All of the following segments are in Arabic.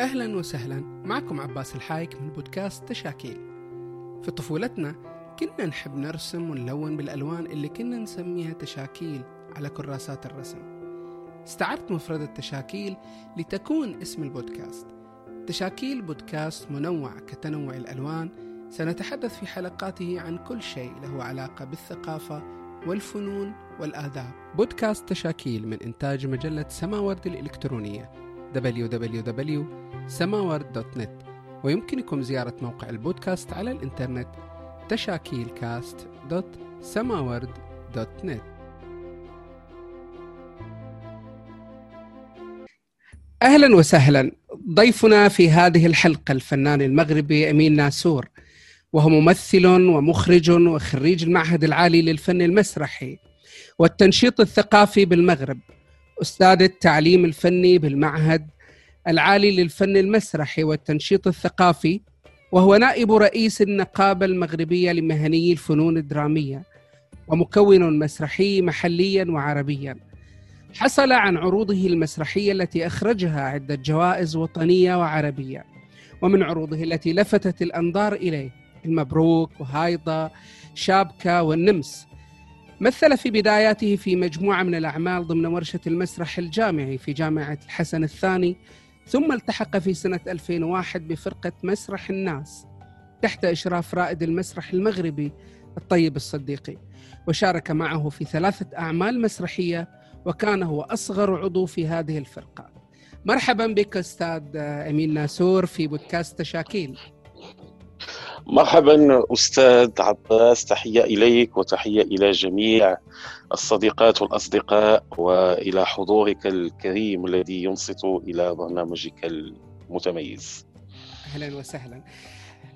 أهلا وسهلا. معكم عباس الحايك من بودكاست تشاكيل. في طفولتنا كنا نحب نرسم ونلون بالألوان اللي كنا نسميها تشاكيل على كراسات الرسم. استعرت مفردة تشاكيل لتكون اسم البودكاست. تشاكيل بودكاست منوع كتنوع الألوان. سنتحدث في حلقاته عن كل شيء له علاقة بالثقافة والفنون والآداب. بودكاست تشاكيل من إنتاج مجلة سماورد الإلكترونية www.samaward.net ويمكنكم زيارة موقع البودكاست على الإنترنت تشاكيلكاست.samaward.net أهلا وسهلا. ضيفنا في هذه الحلقة الفنان المغربي أمين ناسور وهو ممثل ومخرج وخريج المعهد العالي للفن المسرحي والتنشيط الثقافي بالمغرب. أستاذ التعليم الفني بالمعهد العالي للفن المسرحي والتنشيط الثقافي وهو نائب رئيس النقابة المغربية لمهني الفنون الدرامية ومكون مسرحي محليا وعربيا. حصل عن عروضه المسرحية التي أخرجها عدة جوائز وطنية وعربية ومن عروضه التي لفتت الأنظار إليه المبروك وهايضة شابكة والنمس. مثل في بداياته في مجموعة من الأعمال ضمن ورشة المسرح الجامعي في جامعة الحسن الثاني ثم التحق في سنة 2001 بفرقة مسرح الناس تحت إشراف رائد المسرح المغربي الطيب الصديقي. وشارك معه في ثلاثة أعمال مسرحية وكان هو أصغر عضو في هذه الفرقة. مرحبا بك أستاذ أمين ناسور في بودكاست تشاكيل مرحبا أستاذ عباس تحية إليك وتحية إلى جميع الصديقات والأصدقاء وإلى حضورك الكريم الذي ينصت إلى برنامجك المتميز. أهلا وسهلا.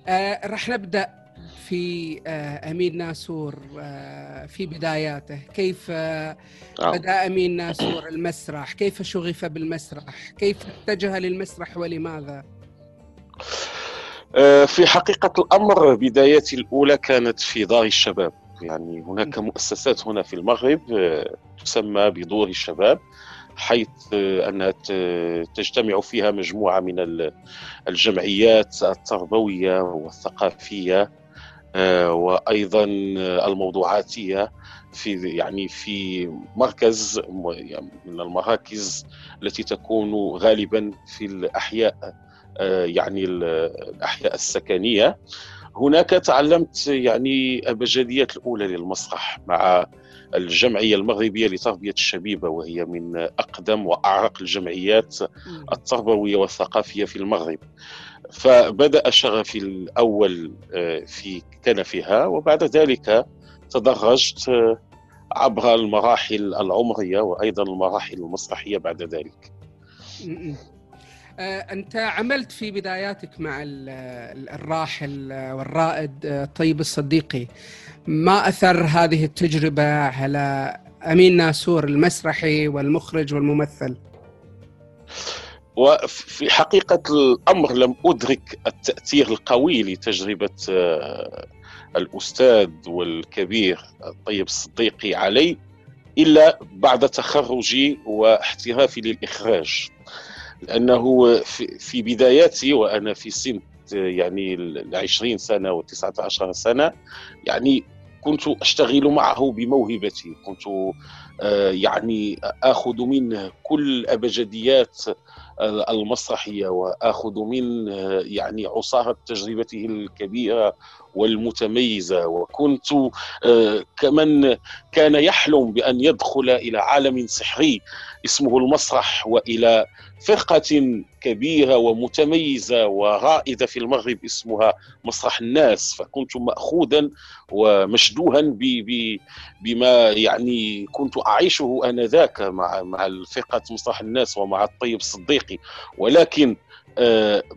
آه راح نبدأ في آه أمين ناسور آه في بداياته، كيف آه بدأ أمين ناسور المسرح؟ كيف شغف بالمسرح؟ كيف اتجه للمسرح ولماذا؟ في حقيقة الأمر بداياتي الأولى كانت في دار الشباب. يعني هناك مؤسسات هنا في المغرب تسمى بدور الشباب حيث أنها تجتمع فيها مجموعة من الجمعيات التربوية والثقافية وأيضا الموضوعاتية في يعني في مركز من المراكز التي تكون غالبا في الأحياء. يعني الأحياء السكنية. هناك تعلمت يعني الابجديات الأولى للمسرح مع الجمعية المغربية لتربية الشبيبة وهي من أقدم وأعرق الجمعيات التربوية والثقافية في المغرب. فبدأ شغفي الأول في كنفها وبعد ذلك تدرجت عبر المراحل العمرية وأيضا المراحل المسرحية بعد ذلك. أنت عملت في بداياتك مع الراحل والرائد طيب الصديقي ما أثر هذه التجربة على أمين ناسور المسرحي والمخرج والممثل؟ وفي حقيقة الأمر لم أدرك التأثير القوي لتجربة الأستاذ والكبير طيب الصديقي علي إلا بعد تخرجي واحترافي للإخراج لأنه في بداياتي وأنا في سن يعني العشرين سنة والتسعة عشر سنة يعني كنت أشتغل معه بموهبتي. كنت يعني آخذ منه كل ابجديات المسرحية وآخذ من يعني عصارة تجربته الكبيرة والمتميزة. وكنت كمن كان يحلم بأن يدخل إلى عالم سحري اسمه المسرح وإلى فرقة كبيرة ومتميزة ورائده في المغرب اسمها مسرح الناس. فكنت ماخوذا ومشدوها بما يعني كنت أعيشه آنذاك مع مع فرقه مسرح الناس ومع الطيب الصديقي. ولكن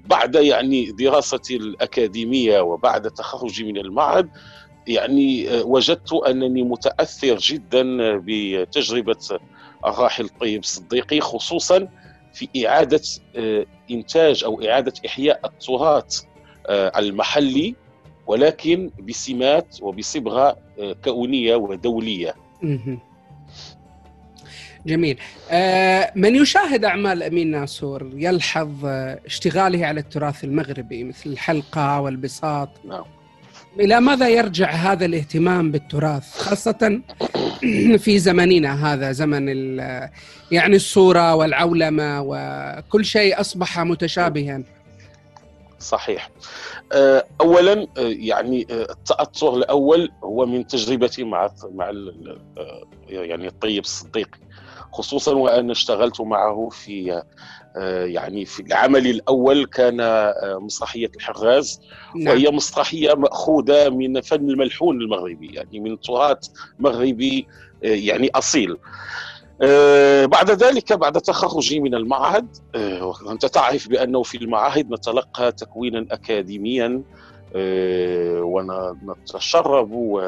بعد يعني دراستي الأكاديمية وبعد تخرجي من المعهد يعني وجدت أنني متأثر جدا بتجربة الراحل الطيب الصديقي خصوصا في إعادة إنتاج أو إعادة إحياء التراث المحلي ولكن بسمات وبصبغة كونية ودولية. جميل. آه من يشاهد أعمال أمين ناصور يلحظ اشتغاله على التراث المغربي مثل الحلقة والبساط. نعم. إلى ماذا يرجع هذا الاهتمام بالتراث خاصة في زمننا هذا زمن يعني الصورة والعولمة وكل شيء أصبح متشابها؟ صحيح. آه، اولا آه، يعني آه، التاثر الأول هو من تجربتي مع مع يعني الطيب الصديقي. خصوصا وأنا اشتغلت معه في يعني في العمل الأول كان مسرحيه الحراز نعم. وهي مسرحيه مأخوذة من فن الملحون المغربي يعني من تراث مغربي يعني أصيل آه، بعد ذلك بعد تخرجي من المعهد وأنت آه، تعرف بأنه في المعاهد نتلقى تكوينا اكاديميا آه، ونتشرب و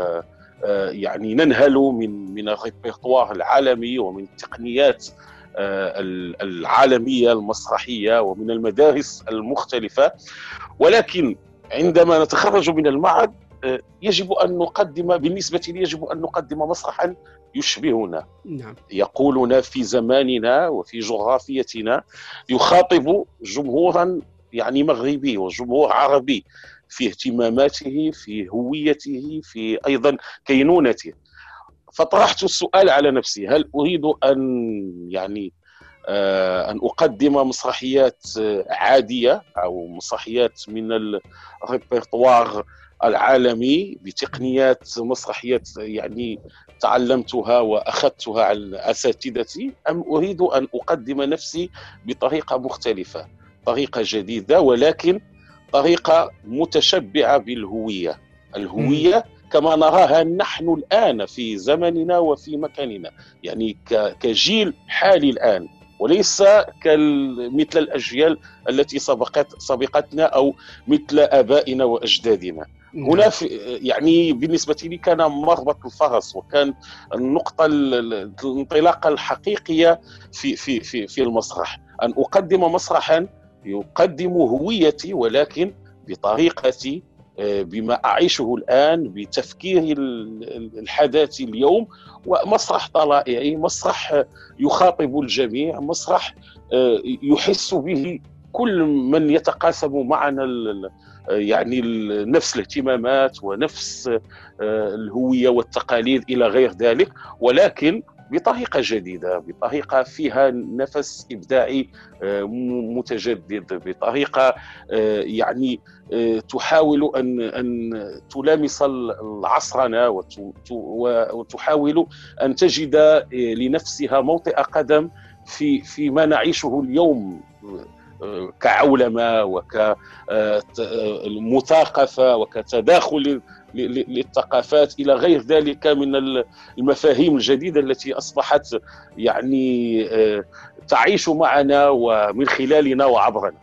يعني ننهل من من الريبرتوار العالمي ومن التقنيات العالمية المسرحية ومن المدارس المختلفة. ولكن عندما نتخرج من المعهد يجب أن نقدم بالنسبة لي يجب أن نقدم مسرحا يشبهنا. نعم. يقولنا في زماننا وفي جغرافيتنا يخاطب جمهورا يعني مغربي وجمهور عربي. في اهتماماته في هويته في أيضا كينونته. فطرحت السؤال على نفسي هل أريد أن يعني آه، أن أقدم مسرحيات عادية أو مسرحيات من الريبرتوار العالمي بتقنيات مسرحيات يعني تعلمتها وأخذتها عن أساتذتي أم أريد أن أقدم نفسي بطريقة مختلفة طريقة جديدة ولكن طريقة متشبعة بالهوية. الهوية كما نراها نحن الآن في زمننا وفي مكاننا. يعني كجيل حالي الآن وليس مثل الأجيال التي سبقت سبقتنا أو مثل آبائنا وأجدادنا. هنا في يعني بالنسبة لي كان مربط الفرس وكان النقطة الانطلاقة الحقيقية في في في في المسرح. أن أقدم مسرحا يقدم هويتي ولكن بطريقتي آه، بما أعيشه الآن بتفكيري الحداثي اليوم ومسرح طلائعي مسرح يخاطب الجميع مسرح آه، يحس به كل من يتقاسم معنا يعني نفس الاهتمامات ونفس آه، الهوية والتقاليد إلى غير ذلك. ولكن بطريقة جديدة بطريقة فيها نفس إبداعي آه، متجدد بطريقة آه، يعني تحاول أن أن تلامس العصرنه وتحاول أن تجد لنفسها موطئ قدم في فيما نعيشه اليوم. كعولمة وكمثاقفه وكتداخل للثقافات إلى غير ذلك من المفاهيم الجديدة التي أصبحت يعني آه، تعيش معنا ومن خلالنا وعبرنا.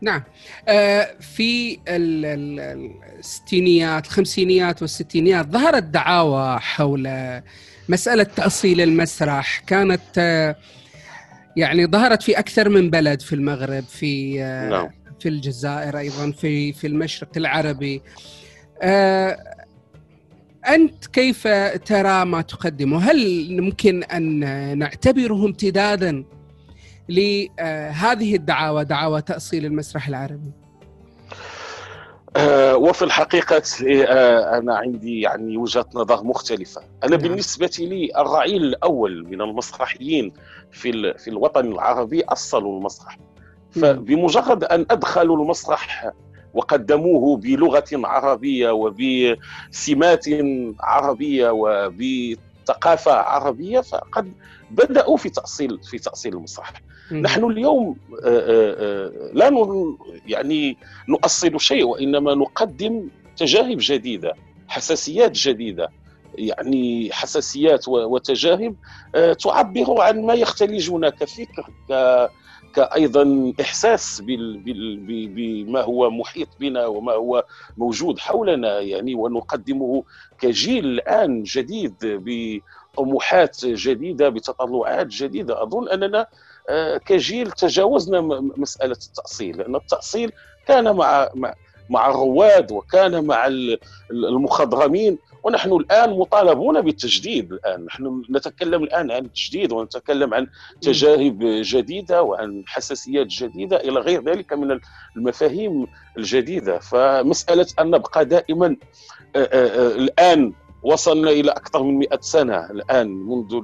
نعم آه، في الستينيات الخمسينيات والستينيات ظهرت دعاوى حول مسألة تأصيل المسرح كانت آه، يعني ظهرت في أكثر من بلد في المغرب في نعم. في الجزائر أيضا في في المشرق العربي. آه، أنت كيف ترى ما تقدمه؟ هل ممكن أن نعتبره امتدادا لهذه الدعاوى دعاوى تأصيل المسرح العربي؟ آه وفي الحقيقة آه أنا عندي يعني وجهة نظر مختلفة. أنا نعم. بالنسبة لي الرعيل الأول من المسرحيين في, في الوطن العربي أصلوا المسرح فبمجرد أن أدخلوا المسرح وقدموه بلغة عربية وبسمات عربية وبثقافة عربية فقد بدأوا في تأصيل في تأصيل المسرح نحن اليوم آه، آه، آه، لا يعني نؤصل شيء وإنما نقدم تجارب جديدة حساسيات جديدة. يعني حساسيات وتجارب تعبر عن ما يختلجنا كفكر كايضا إحساس بما هو محيط بنا وما هو موجود حولنا. يعني ونقدمه كجيل الآن جديد بطموحات جديدة بتطلعات جديدة. أظن أننا كجيل تجاوزنا مسألة التأصيل لأن التأصيل كان مع مع الرواد وكان مع المخضرمين ونحن الآن مطالبون بالتجديد الآن. نحن نتكلم الآن عن التجديد ونتكلم عن تجارب جديدة وعن حساسيات جديدة إلى غير ذلك من المفاهيم الجديدة. فمسألة أن نبقى دائما الآن وصلنا إلى أكثر من 100 سنة الآن منذ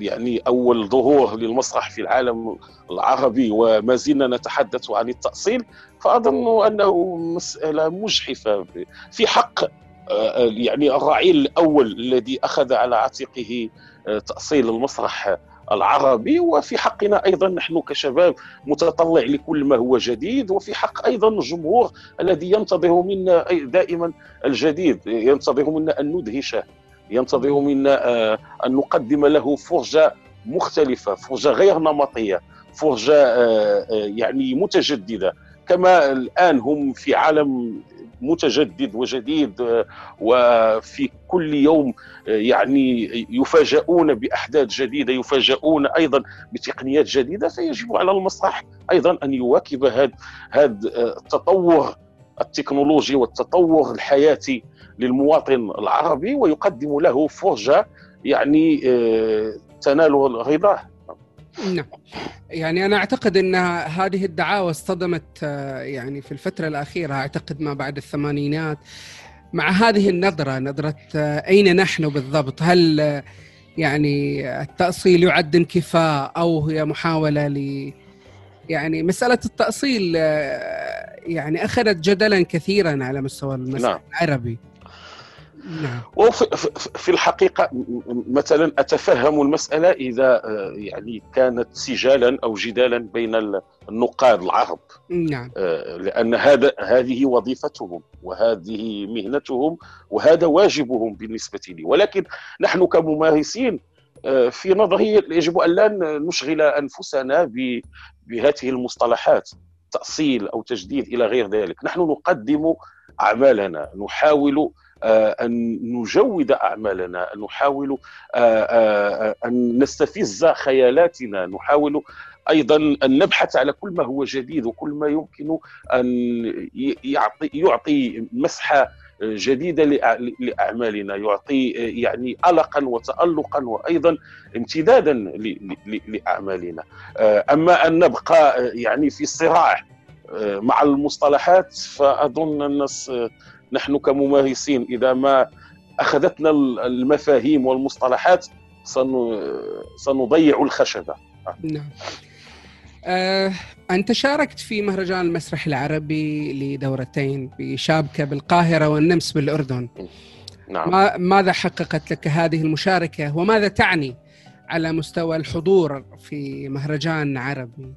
يعني أول ظهور للمسرح في العالم العربي وما زلنا نتحدث عن التأصيل فأظن أنه مسألة مجحفة. في حق يعني الرعيل الأول الذي أخذ على عاتقه تأصيل المسرح العربي وفي حقنا أيضا نحن كشباب متطلع لكل ما هو جديد وفي حق أيضا الجمهور الذي ينتظر منا دائما الجديد ينتظر منا أن ندهشه. ينتظر منا آه، أن نقدم له فرجة مختلفة فرجة غير نمطية فرجة آه، آه، يعني متجددة. كما الآن هم في عالم متجدد وجديد وفي كل يوم يعني يفاجؤون بأحداث جديدة يفاجؤون أيضا بتقنيات جديدة فيجب على المسرح أيضا أن يواكب هذا هذا التطور. التكنولوجي والتطور الحياتي للمواطن العربي ويقدم له فرجة يعني آه، تنال رضاه نعم. يعني أنا أعتقد إن هذه الدعاوى اصطدمت آه، يعني في الفترة الأخيرة أعتقد ما بعد الثمانينات. مع هذه النظرة نظرة آه، أين نحن بالضبط؟ هل يعني التأصيل يعد انكفاء أو هي محاولة ل يعني مسألة التأصيل يعني أخذت جدلا كثيرا على مستوى المسرح نعم. العربي. نعم. وفي في الحقيقة مثلا أتفهم المسألة إذا آه، يعني كانت سجالا أو جدالا بين النقاد العرب. نعم. آه، لأن هذا هذه وظيفتهم وهذه مهنتهم وهذا واجبهم بالنسبة لي. ولكن نحن كممارسين آه، في نظري يجب أن لا نشغل أنفسنا بهذه المصطلحات. تأصيل أو تجديد إلى غير ذلك. نحن نقدم أعمالنا نحاول آه، أن نجود أعمالنا نحاول آه، آه، أن نستفز خيالاتنا نحاول أيضا أن نبحث على كل ما هو جديد وكل ما يمكن أن يعطي يعطي مسحه جديدة لأعمالنا يعطي يعني القا وتالقا وأيضا امتدادا لأعمالنا. أما أن نبقى يعني في صراع مع المصطلحات فأظن الناس نحن كممارسين إذا ما أخذتنا المفاهيم والمصطلحات سنضيع الخشبة. نعم. آه، أنت شاركت في مهرجان المسرح العربي لدورتين بشابكة بالقاهرة والنمس بالأردن نعم. ما ماذا حققت لك هذه المشاركة وماذا تعني على مستوى الحضور في مهرجان عربي؟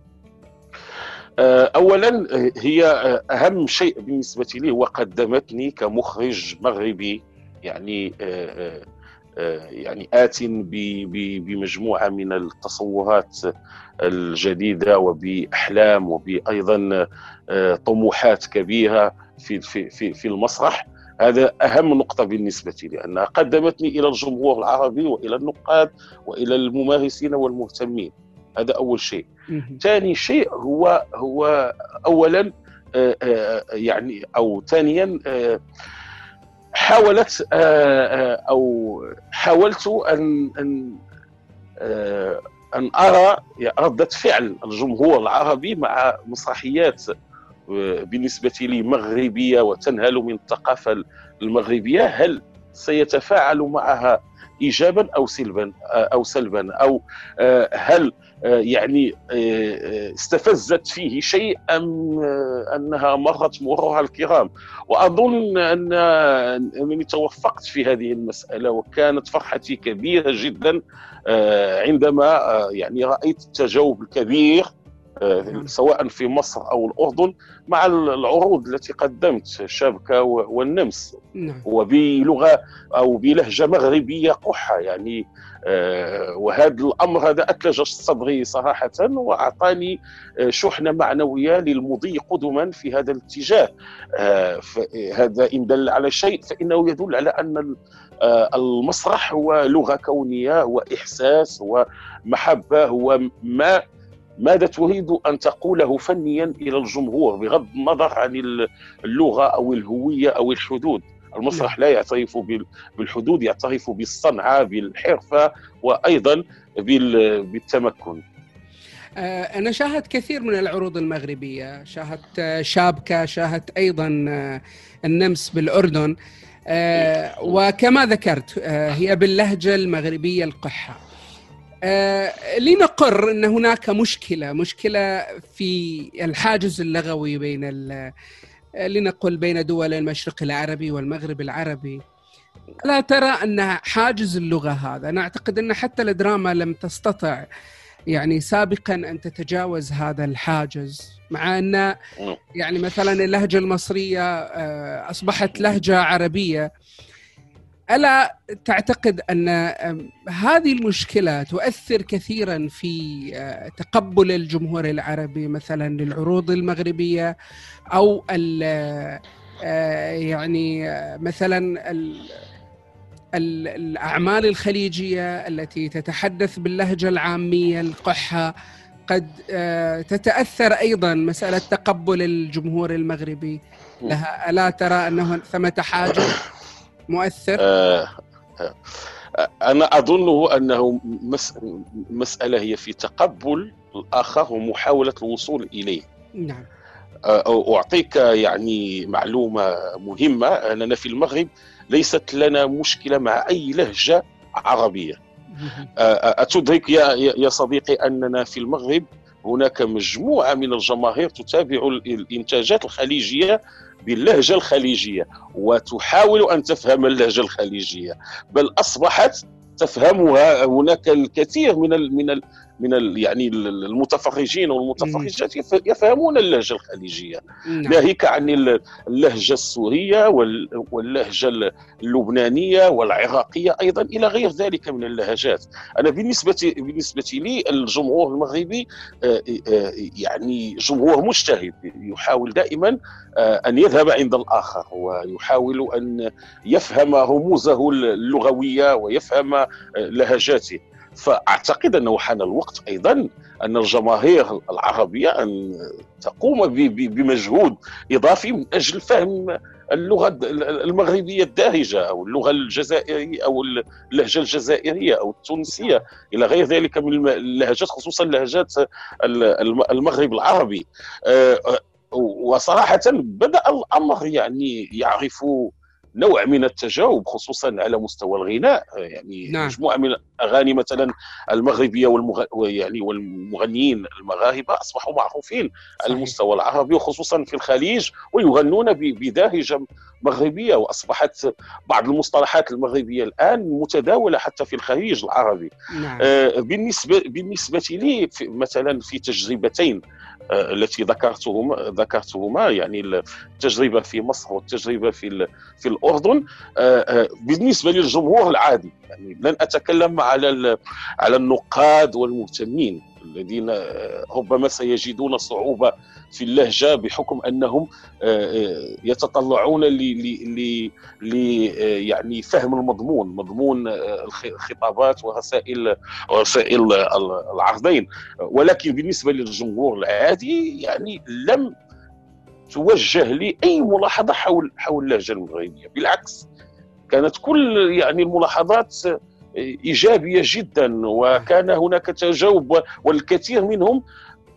آه، اولا آه، هي أهم شيء بالنسبة لي هو قدمتني كمخرج مغربي يعني يعني آت بمجموعة من التصورات الجديدة وبأحلام وبأيضا طموحات كبيرة في في في في المسرح. هذا أهم نقطة بالنسبة لي أنها قدمتني إلى الجمهور العربي وإلى النقاد وإلى الممارسين والمهتمين. هذا أول شيء. ثاني شيء هو هو اولا آه، آه، يعني أو ثانيا آه، حاولت أو حاولت أن أن أن أرى ردة فعل الجمهور العربي مع مسرحيات بالنسبة لي مغربية وتنهل من الثقافة المغربية. هل سيتفاعل معها ايجابا أو سلبا أو سلبا أو هل آه، يعني آه، آه، استفزت فيه شيء ام أنها مرت مرورها الكرام وأظن أن أنني توفقت في هذه المسألة وكانت فرحتي كبيرة جدا عندما يعني رأيت التجاوب الكبير. سواء في مصر أو الأردن مع العروض التي قدمت شابكه والنمس نعم. وبلغة أو بلهجة مغربية قحة يعني آه، وهذا الأمر هذا أثلج صدري صراحة وأعطاني آه، شحنة معنوية للمضي قدما في هذا الاتجاه آه، هذا إن دل على شيء فإنه يدل على أن المسرح هو لغة كونية هو احساس هو محبه هو ما ماذا تريد أن تقوله فنيا إلى الجمهور بغض النظر عن اللغة أو الهوية أو الحدود؟ المسرح لا يعترف بالحدود يعترف بالصنعة بالحرفة وأيضا بالتمكن. آه، أنا شاهدت كثير من العروض المغربية شاهدت آه، شابكة شاهدت أيضا آه، النمس بالأردن وكما ذكرت هي باللهجة المغربية القحة. لنقر أن هناك مشكلة مشكلة في الحاجز اللغوي بين لنقل بين دول المشرق العربي والمغرب العربي. لا ترى أن حاجز اللغة هذا أنا أعتقد أن حتى الدراما لم تستطع يعني سابقا أن تتجاوز هذا الحاجز مع أن يعني مثلا اللهجة المصرية آه، أصبحت لهجة عربية. ألا تعتقد أن هذه المشكلة تؤثر كثيرا في آه، تقبل الجمهور العربي مثلا للعروض المغربية أو آه، يعني مثلا الأعمال الخليجية التي تتحدث باللهجة العامية القحة قد آه، تتأثر أيضا مسألة تقبل الجمهور المغربي لها. ألا ترى أنه ثمة حاجة؟ مؤثر؟ آه، آه، أنا أظن أنه مسألة هي في تقبل الآخر ومحاولة الوصول إليه. نعم. أعطيك يعني معلومة مهمة. أننا في المغرب ليست لنا مشكلة مع أي لهجة عربية. أتدرك يا يا صديقي أننا في المغرب هناك مجموعة من الجماهير تتابع الإنتاجات الخليجية باللهجة الخليجية وتحاول أن تفهم اللهجة الخليجية بل أصبحت تفهمها هناك الكثير من من من يعني المتفرجين والمتفرجات يفهمون اللهجة الخليجية. نعم. ناهيك عن اللهجة السورية واللهجة اللبنانية والعراقية أيضا إلى غير ذلك من اللهجات. أنا بالنسبة بالنسبة لي الجمهور المغربي آه، آه، يعني جمهور مجتهد يحاول دائما آه، أن يذهب عند الآخر ويحاول أن يفهم رموزه اللغوية ويفهم لهجاته. فأعتقد أنه حان الوقت أيضا أن الجماهير العربية أن تقوم بمجهود إضافي من أجل فهم اللغة المغربية الدارجه أو اللغة الجزائرية أو اللهجة الجزائرية أو التونسية إلى غير ذلك من اللهجات خصوصا لهجات المغرب العربي. آه، آه، وصراحه بدأ الأمر يعني يعرف نوع من التجاوب خصوصا على مستوى الغناء يعني نعم. مجموعة من الأغاني مثلا المغربية والمغ... يعني والمغنيين المغاربة أصبحوا معروفين على المستوى العربي وخصوصا في الخليج ويغنون بداهجة مغربية وأصبحت بعض المصطلحات المغربية الآن متداولة حتى في الخليج العربي نعم. آه بالنسبة بالنسبة لي في مثلا في تجربتين التي ذكرتهما ذكرتهما يعني التجربة في مصر والتجربة في في الأردن. آه آه بالنسبة للجمهور العادي يعني لن أتكلم على على النقاد والمهتمين. الذين آه، ربما سيجدون صعوبة في اللهجة بحكم أنهم آه، آه، يتطلعون ل يعني فهم المضمون مضمون الخطابات ورسائل رسائل العرضين. ولكن بالنسبة للجمهور العادي يعني لم توجه لي اي ملاحظة حول حول اللهجة المغربيه بالعكس كانت كل يعني الملاحظات إيجابية جدا وكان هناك تجاوب والكثير منهم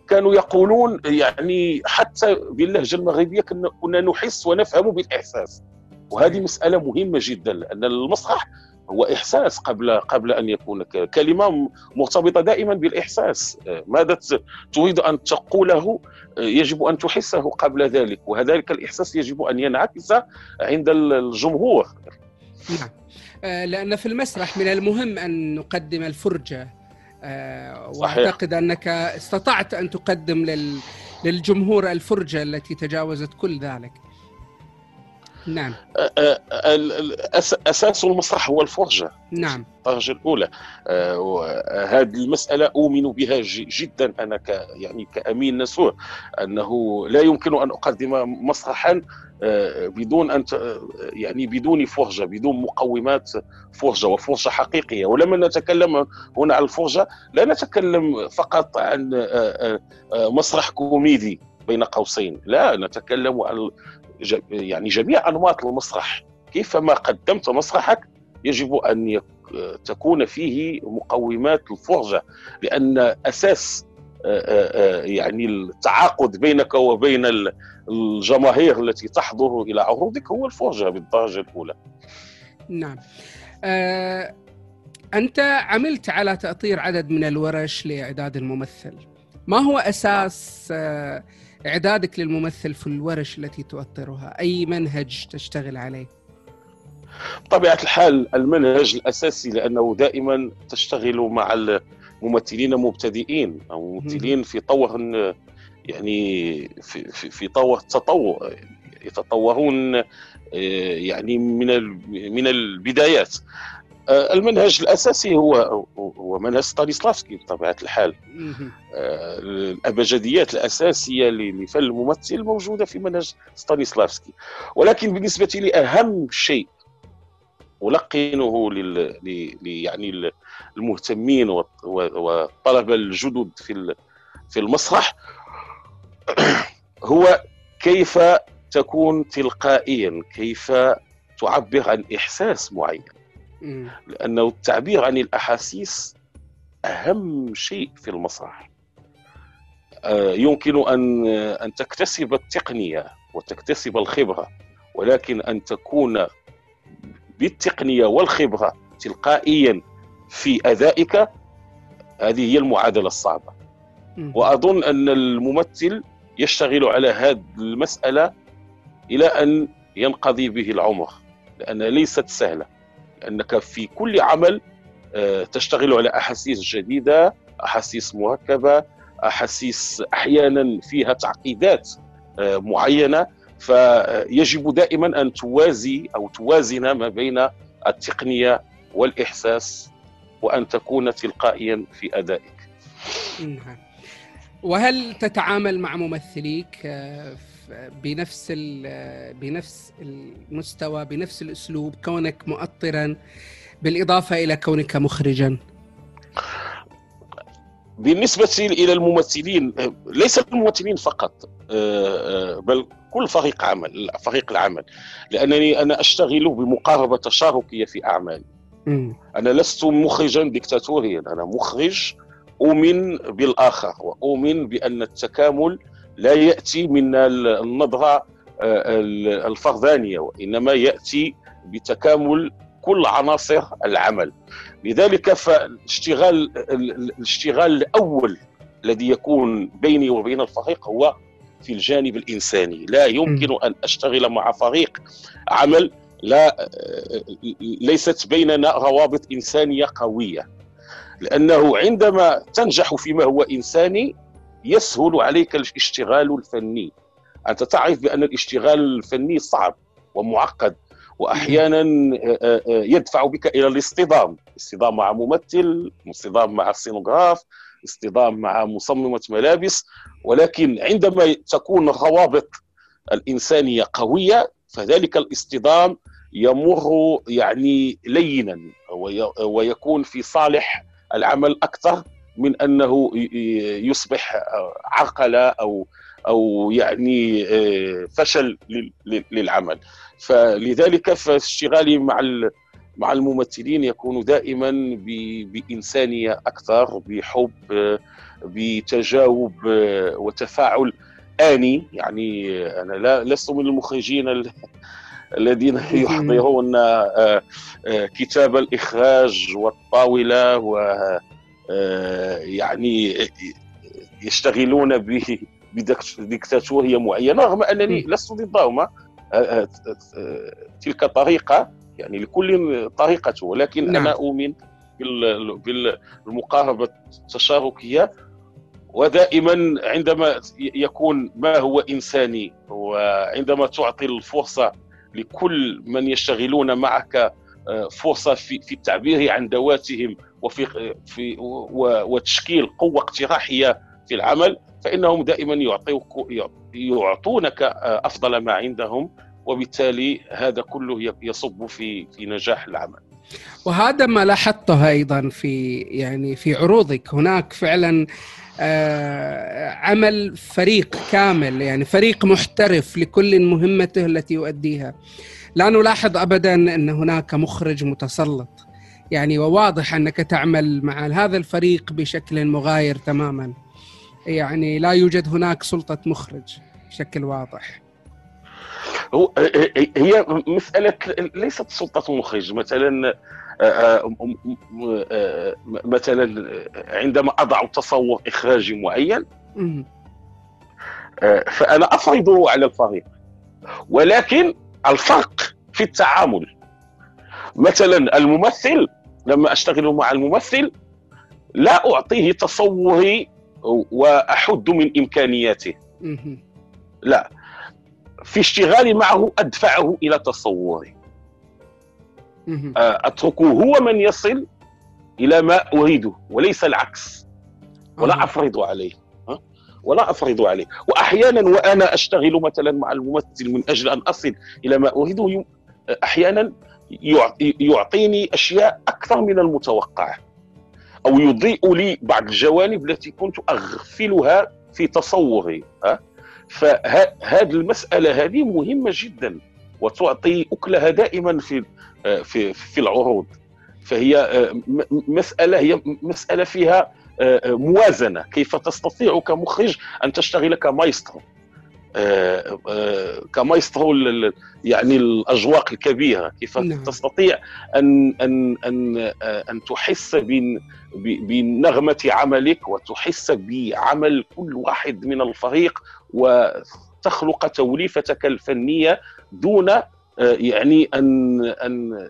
كانوا يقولون يعني حتى باللهجة المغربية كنا نحس ونفهم بالإحساس. وهذه مسألة مهمة جدا لأن المسرح هو إحساس قبل قبل أن يكون كلمة مرتبطة دائما بالإحساس. ماذا تريد أن تقوله؟ يجب أن تحسه قبل ذلك وهذلك الإحساس يجب أن ينعكس عند الجمهور. نعم. آه، لأن في المسرح من المهم أن نقدم الفرجة. آه، وأعتقد أنك استطعت أن تقدم للجمهور الفرجة التي تجاوزت كل ذلك. نعم. أساس المسرح هو الفرجة. نعم. الدرجه الأولى. هذه المسألة أؤمن بها جدا. أنا ك يعني كأمين نسور أنه لا يمكن أن أقدم مسرحا بدون أن يعني بدون فرجة بدون مقومات فرجة وفرجة حقيقية. ولما نتكلم هنا عن الفرجة لا نتكلم فقط عن مسرح كوميدي بين قوسين. لا نتكلم عن يعني جميع أنماط المسرح كيفما قدمت مسرحك يجب أن تكون فيه مقومات الفرجة لأن أساس يعني التعاقد بينك وبين الجماهير التي تحضر إلى عروضك هو الفرجة بالدرجة الأولى. نعم. أه أنت عملت على تأطير عدد من الورش لإعداد الممثل. ما هو أساس أه إعدادك للممثل في الورش التي تؤطرها؟ أي منهج تشتغل عليه؟ بطبيعة الحال المنهج الأساسي لأنه دائما تشتغل مع الممثلين مبتدئين أو ممثلين في طور يعني في في, في طور تطور يتطورون يعني من من البدايات المنهج الأساسي هو هو منهج ستانيسلافسكي بطبيعة الحال. الأبجديات الأساسية لفن الممثل موجودة في منهج ستانيسلافسكي. ولكن بالنسبة لي أهم شيء ألقنه لل... يعني المهتمين والطلبة الجدد في في المسرح هو كيف تكون تلقائيا كيف تعبر عن إحساس معين. لأنه التعبير عن الأحاسيس أهم شيء في المسرح آه، يمكن أن أن تكتسب التقنية وتكتسب الخبرة ولكن أن تكون بالتقنية والخبرة تلقائيا في أدائك هذه هي المعادلة الصعبة. وأظن أن الممثل يشتغل على هذه المسألة إلى أن ينقضي به العمر لانها ليست سهلة. لانك في كل عمل آه، تشتغل على أحاسيس جديدة أحاسيس مركبه أحاسيس أحيانا فيها تعقيدات آه، معينة فيجب دائما أن توازي أو توازن ما بين التقنية والإحساس وأن تكون تلقائيا في أدائك. نعم. وهل تتعامل مع ممثليك آه، بنفس بنفس المستوى بنفس الأسلوب كونك مؤطرا بالإضافة إلى كونك مخرجا؟ بالنسبة إلى الممثلين ليس الممثلين فقط آه، آه، بل كل فريق عمل فريق العمل. لأنني أنا أشتغل بمقاربة تشاركية في أعمالي. أنا لست مخرجا ديكتاتوريا أنا مخرج أؤمن بالآخر وأؤمن بأن التكامل لا يأتي من النظرة آه، الفردانية وإنما يأتي بتكامل كل عناصر العمل. لذلك فالاشتغال الاشتغال الأول الذي يكون بيني وبين الفريق هو في الجانب الإنساني. لا يمكن أن أشتغل مع فريق عمل لا ليست بيننا روابط إنسانية قوية. لأنه عندما تنجح فيما هو إنساني يسهل عليك الاشتغال الفني. أنت تعرف بأن الاشتغال الفني صعب ومعقد وأحيانا آه، آه، آه، يدفع بك إلى الاصطدام. اصطدام مع ممثل اصطدام مع السينوغراف اصطدام مع مصممة ملابس. ولكن عندما تكون الروابط الانسانيه قوية فذلك الاصطدام يمر يعني لينا ويكون في صالح العمل أكثر. من أنه يصبح عرقله أو أو يعني فشل للعمل. فلذلك فاشتغالي مع مع الممثلين يكون دائما بإنسانية أكثر بحب بتجاوب وتفاعل آني. يعني أنا لا لست من المخرجين الذين يحضرون آه، آه، كتاب الإخراج والطاولة و آه، يعني يشتغلون بدكتاتورية معينة رغم أنني لست ضدهما تلك طريقة يعني لكل طريقته ولكن نعم. أنا أؤمن بالمقاربة التشاركية ودائما عندما يكون ما هو إنساني وعندما تعطي الفرصة لكل من يشتغلون معك آه، فرصة في, في التعبير عن ذواتهم وفي في وتشكيل قوة اقتراحية في العمل فإنهم دائما يعطيوك يعطونك آه، أفضل ما عندهم وبالتالي هذا كله يصب في في نجاح العمل. وهذا ما لاحظته أيضا في يعني في عروضك. هناك فعلا آه، عمل فريق كامل يعني فريق محترف لكل مهمته التي يؤديها. لا نلاحظ ابدا أن هناك مخرج متسلط. يعني وواضح أنك تعمل مع هذا الفريق بشكل مغاير تماما. يعني لا يوجد هناك سلطة مخرج بشكل واضح. هو هي مسألة ليست سلطة مخرج. مثلا مثلا عندما أضع تصور إخراجي معين فأنا افرضه على الفريق. ولكن الفرق في التعامل. مثلا الممثل لما أشتغل مع الممثل لا أعطيه تصوري وأحد من إمكانياته. لا. في اشتغالي معه أدفعه إلى تصوري أتركه هو من يصل إلى ما أريده وليس العكس. ولا أفرض عليه. ولا أفرض عليه. واحيانا وأنا أشتغل مثلا مع الممثل من أجل أن أصل إلى ما أريده أحيانا يعطيني أشياء أكثر من المتوقع. أو يضيء لي بعض الجوانب التي كنت أغفلها في تصوري فهذه المسألة هذه مهمة جدا وتعطي أكلها دائما في في في العروض. فهي مسألة هي مسألة فيها موازنة. كيف تستطيع كمخرج أن تشتغل كمايسترو؟ آه، آه، كمايسترو يعني الأجواق الكبيرة. كيف نعم. تستطيع ان ان ان آه، أن تحس بنغمة عملك وتحس بعمل كل واحد من الفريق وتخلق توليفتك الفنية دون يعني ان أن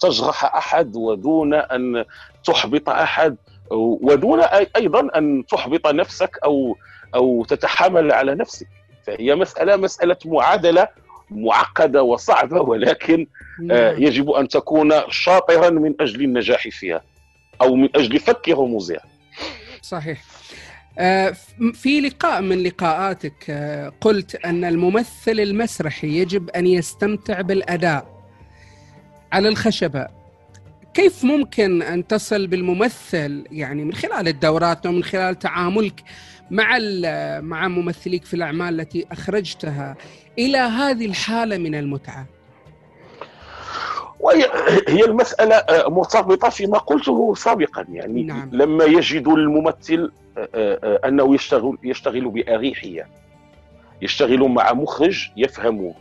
تجرح أحد ودون أن تحبط أحد. ودون أيضا أن تحبط نفسك أو أو تتحامل على نفسك. فهي مساله مسألة معادلة معقدة وصعبة ولكن آه، نعم. يجب أن تكون شاطرا من أجل النجاح فيها أو من أجل فك رموزها. صحيح. آه، في لقاء من لقاءاتك آه، قلت أن الممثل المسرحي يجب أن يستمتع بالأداء على الخشبة. كيف ممكن أن تصل بالممثل يعني من خلال الدورات ومن خلال تعاملك مع مع ممثليك في الأعمال التي أخرجتها إلى هذه الحالة من المتعة؟ هي المسألة آه، مرتبطة فيما قلته سابقا يعني نعم. لما يجد الممثل آه، آه، أنه يشتغل يشتغل بأريحية يشتغل مع مخرج يفهم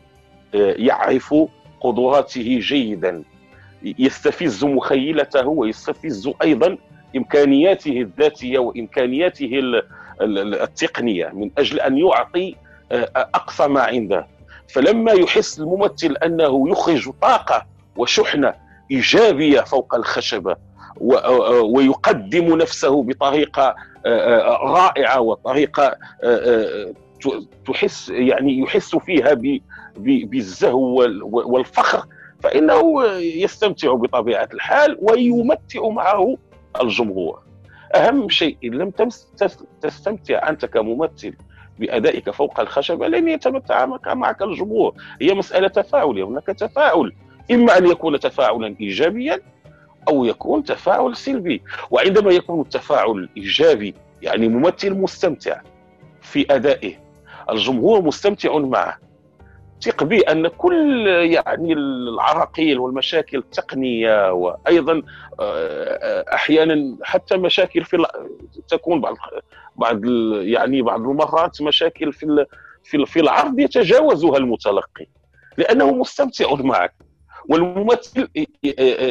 يعرف قدراته جيدا يستفز مخيلته ويستفز أيضا إمكانياته الذاتية وإمكانياته التقنية من أجل أن يعطي آه، أقصى ما عنده. فلما يحس الممثل أنه يخرج طاقة وشحنة إيجابية فوق الخشبة آه، ويقدم نفسه بطريقة آه، رائعة وطريقة تحس يعني يحس فيها بالزهو والفخر فإنه يستمتع بطبيعة الحال ويمتع معه الجمهور. أهم شيء إن لم تستمتع أنت كممثل بأدائك فوق الخشبة لن يتمتع معك الجمهور. هي مسألة تفاعل هناك تفاعل. إما أن يكون تفاعلا ايجابيا أو يكون تفاعل سلبي. وعندما يكون التفاعل إيجابي يعني ممثل مستمتع في أدائه الجمهور مستمتع معه. ثق بي أن كل يعني العراقيل والمشاكل التقنيه وأيضا آه، أحيانا حتى مشاكل في تكون بعض بعض يعني بعض المرات مشاكل في في العرض يتجاوزها المتلقي لأنه مستمتع معك والممثل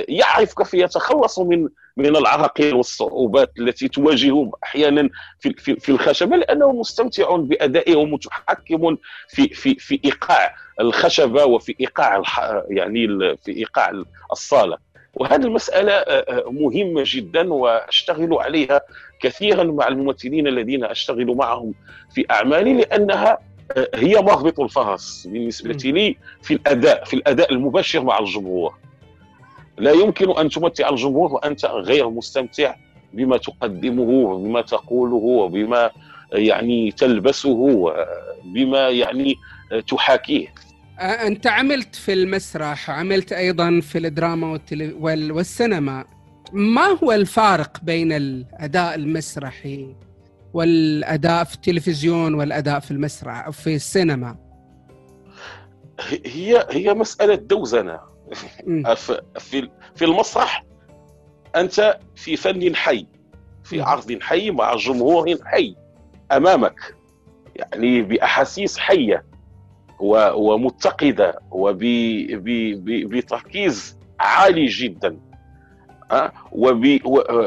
يعرف كيف يتخلص من من العراقيل والصعوبات التي تواجهه أحيانا في في, في الخشبة لأنه مستمتع بادائه ومتحكم في في في إيقاع الخشبة وفي إيقاع يعني في إيقاع الصالة. وهذه المسألة آه، آه، مهمة جدا وأشتغل عليها كثيرا مع الممثلين الذين أشتغل معهم في أعمالي لأنها هي مهبط الفرس بالنسبة لي في الاداء في الأداء المباشر مع الجمهور. لا يمكن أن تمتع الجمهور وأنت غير مستمتع بما تقدمه وبما تقوله وبما يعني تلبسه وبما يعني تحاكيه. أنت عملت في المسرح عملت أيضا في الدراما والسينما. ما هو الفارق بين الأداء المسرحي والأداء في التلفزيون والأداء في المسرح أو في السينما؟ هي هي مسألة دوزنة. في في المسرح أنت في فن حي في عرض حي مع جمهور حي أمامك يعني بأحاسيس حية ومتقدة وبتركيز عالي جدا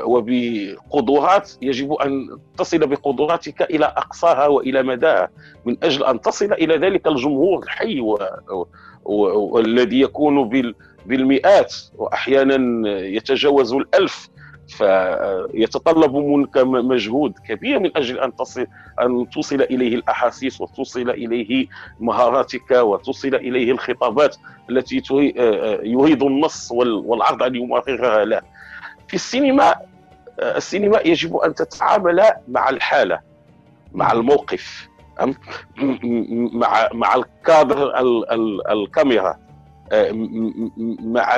وبقدرات يجب أن تصل بقدراتك إلى أقصاها وإلى مداها من أجل أن تصل إلى ذلك الجمهور الحي والذي يكون بالمئات وأحيانا يتجاوز الألف فيتطلب منك مجهود كبير من أجل أن تصل أن توصل إليه الأحاسيس وتوصل إليه مهاراتك وتوصل إليه الخطابات التي يريد النص والعرض أن يمررها له. في السينما السينما يجب أن تتعامل مع الحالة مع الموقف مع مع الكادر الكاميرا. مع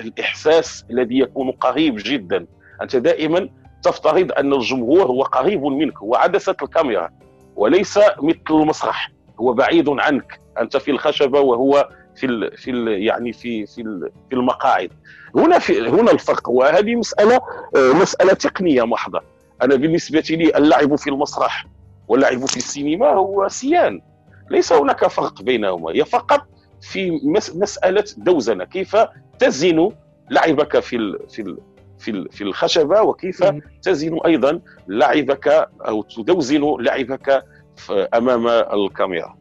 الإحساس الذي يكون قريب جدا. أنت دائما تفترض أن الجمهور هو قريب منك هو عدسة الكاميرا وليس مثل المسرح هو بعيد عنك. أنت في الخشبة وهو في ال في ال يعني في في في المقاعد. هنا في هنا الفرق وهذه مسألة آه، مسألة تقنية محضة. أنا بالنسبة لي اللعب في المسرح واللعب في السينما هو سيان ليس هناك فرق بينهما. هي فقط في مسألة دوزنة. كيف تزن لعبك في في في في الخشبة؟ وكيف تزن أيضا لعبك أو تدوزن لعبك أمام الكاميرا؟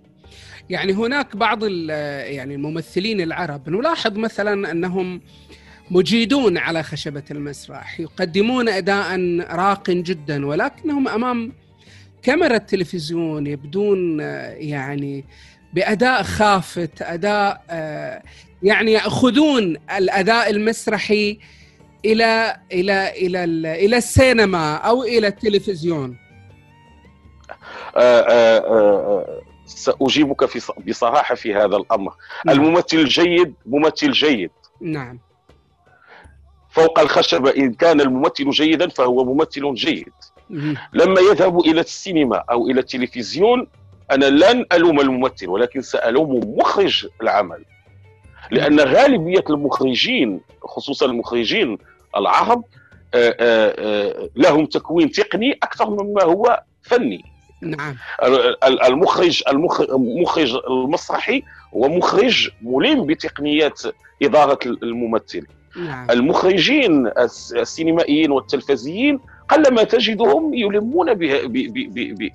يعني هناك بعض يعني الممثلين العرب. نلاحظ مثلا أنهم مجيدون على خشبة المسرح يقدمون اداء راق جدا ولكنهم أمام كاميرا التلفزيون يبدون يعني بأداء خافت أداء آه، يعني يأخذون الأداء المسرحي إلى إلى إلى إلى السينما أو إلى التلفزيون. آه، آه، سأجيبك في بصراحه في هذا الأمر. نعم. الممثل الجيد ممثل جيد. نعم. فوق الخشبه إن كان الممثل جيدا فهو ممثل جيد. لما يذهب إلى السينما أو إلى التلفزيون أنا لن ألوم الممثل ولكن سألوم مخرج العمل. لأن غالبية المخرجين خصوصا المخرجين العرب آه، آه، آه، لهم تكوين تقني أكثر مما هو فني. نعم. المخرج المخرج المسرحي هو مخرج ملم بتقنيات إدارة الممثل. نعم. المخرجين السينمائيين والتلفزيين قلما تجدهم يلمون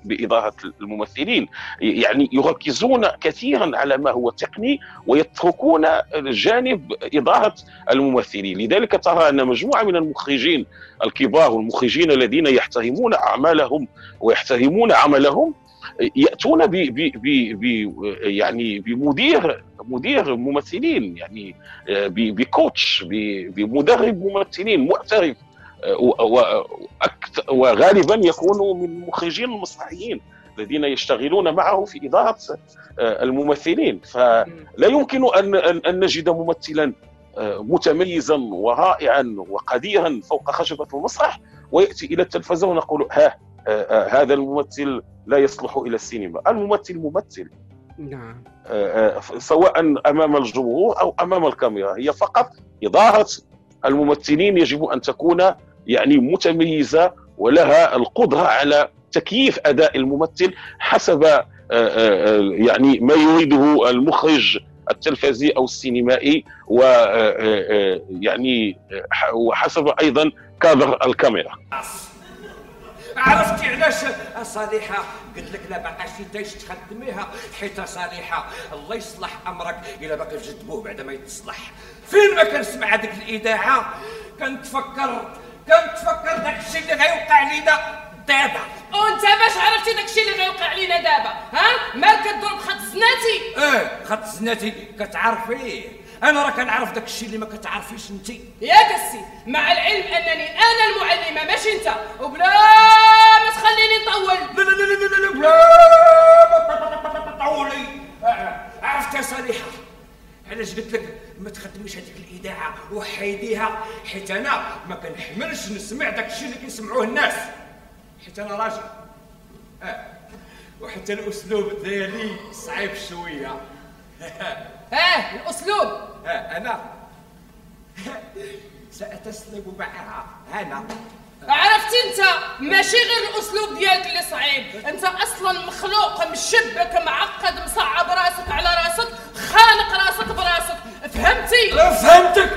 بإضاءة الممثلين يعني يركزون كثيرا على ما هو تقني ويتركون جانب إضاءة الممثلين لذلك ترى أن مجموعة من المخرجين الكبار والمخرجين الذين يحترمون أعمالهم ويحترمون عملهم يأتون ب ب ب يعني بمدير مدير ممثلين يعني بكوتش بمدرب ممثلين معترف وغالبا يكون من المخرجين المسرحيين الذين يشتغلون معه في إدارة آه، الممثلين. فلا يمكن أن أن نجد ممثلا آه، متميزا ورائعا وقديرا فوق خشبة المسرح ويأتي إلى التلفزيون ونقول ها آه، هذا الممثل لا يصلح إلى السينما. الممثل ممثل. نعم. سواء أمام الجمهور أو أمام الكاميرا. هي فقط إدارة الممثلين يجب أن تكون يعني متميزة ولها القدرة على تكييف أداء الممثل حسب آه، آه، آه، يعني ما يريده المخرج التلفزي أو السينمائي و يعني وحسب أيضا كادر الكاميرا. عرفتي علاش؟ صالحة قلت لك لا باقا شي تايش تخدميها. حيت صالحة الله يصلح أمرك إلا باقي في جد بوه بعد ما يتصلح. فين ما كنسمع هذيك الاذاعة كنتفكر كنتفكر داك الشيء اللي غيوقع لينا دابا. وانت باش عرفتي داك الشيء اللي غيوقع لينا دابا ها؟ مالك كدور بخط زناتي؟ إيه خط زناتي كتعرفيه. أنا راه كنعرف داك الشيء اللي ما كتعرفيش أنت. يا قسي مع العلم أنني أنا المعلمة ماشي أنت. وبلا ما تخليني نطول. لا لا لا لا لا بلا. ما تطولي عرفت يا صالحة؟ علاش قلت لك ما تخدميش هذيك الاذاعه وحيديها؟ حيت أنا ما كنحملش نسمع داك الشيء اللي كيسمعوه الناس. حيت أنا راجل. آه وحتى الأسلوب ديالي صعيب شوية. آه الأسلوب. آه أنا. ساتسلم معها. أنا. عرفتي أنت ماشي غير الأسلوب ديالك اللي صعيب. أنت أصلا مخلوق مشبك معقد مصعب رأسك على رأسك خانق رأسك برأسك. فهمتي؟ فهمتك.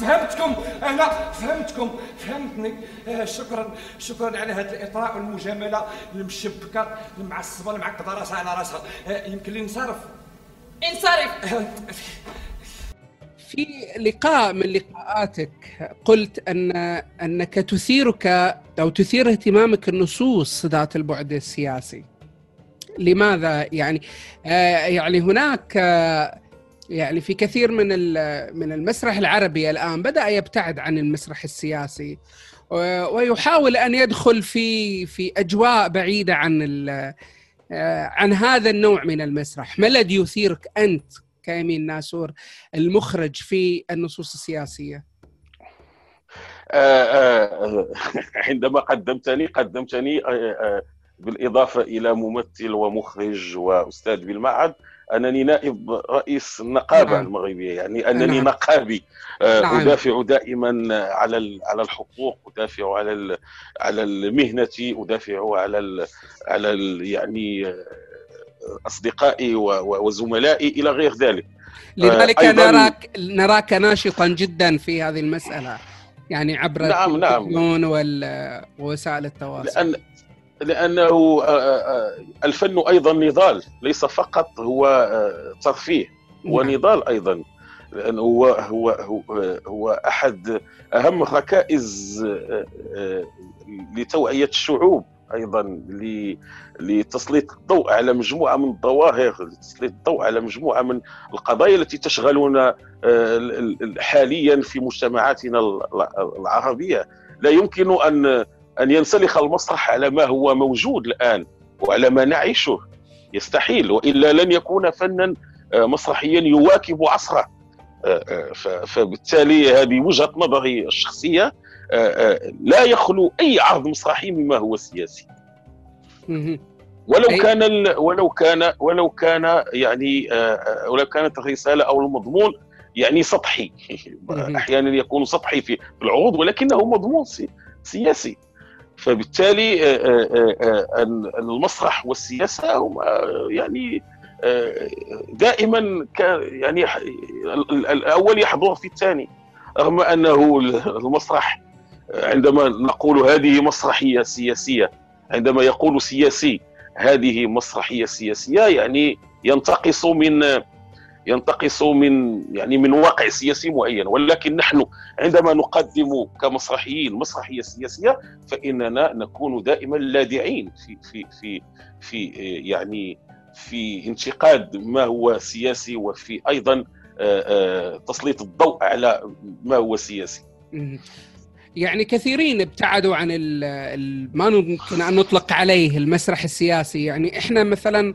فهمتكم. أنا فهمتكم. فهمتني. آه شكرا. شكرا على هذا الإطراء والمجاملة المشبكة المعصبة المعقدة رأسها على رأسها. آه يمكن لي نصرف. انصرف في لقاء من لقاءاتك قلت أن أنك تثيرك أو تثير اهتمامك النصوص ذات البعد السياسي. لماذا؟ يعني آه يعني هناك آه يعني في كثير من من المسرح العربي الآن بدأ يبتعد عن المسرح السياسي ويحاول أن يدخل في في أجواء بعيدة عن عن هذا النوع من المسرح، ما الذي يثيرك أنت كامين ناسور المخرج في النصوص السياسية؟ آه، آه، عندما قدمتني قدمتني آه، بالإضافة إلى ممثل ومخرج وأستاذ بالمعهد أنني نائب رئيس النقابه نعم. المغربية يعني أنني نعم. نقابي نعم. أدافع دائما على على الحقوق أدافع على على المهنة أدافع على على يعني أصدقائي وزملائي إلى غير ذلك لذلك نراك نراك ناشطا جدا في هذه المسألة يعني عبر نعم نعم ووسائل التواصل لأن لأنه الفن أيضا نضال ليس فقط هو ترفيه هو نعم. نضال أيضا لأنه هو هو هو, هو أحد أهم ركائز لتوعية الشعوب أيضا لتسليط الضوء على مجموعة من الظواهر لتسليط الضوء على مجموعة من القضايا التي تشغلنا حاليا في مجتمعاتنا العربية لا يمكن أن أن ينسلخ المسرح على ما هو موجود الآن وعلى ما نعيشه. يستحيل. وإلا لن يكون فنا آه، مسرحيا يواكب عصره. آه، آه، فبالتالي هذه وجهة نظري الشخصية لا يخلو أي عرض مسرحي مما هو سياسي. ولو كان ولو كان ولو كان يعني ولو كانت الرسالة أو المضمون يعني سطحي. أحيانا يكون سطحي في العروض ولكنه مضمون سياسي. فبالتالي آه، آه، آه، المسرح والسياسة هما يعني دائما يعني الأول يحضر في الثاني. رغم أنه المسرح عندما نقول هذه مسرحية سياسية عندما يقول سياسي هذه مسرحية سياسية يعني ينتقص من ينتقص من يعني من واقع سياسي معين ولكن نحن عندما نقدم كمسرحيين مسرحية سياسية فإننا نكون دائما لاذعين في في في في يعني في انتقاد ما هو سياسي وفي أيضا آه، آه، تسليط الضوء على ما هو سياسي. يعني كثيرين ابتعدوا عن ما ممكن أن نطلق عليه المسرح السياسي يعني إحنا مثلا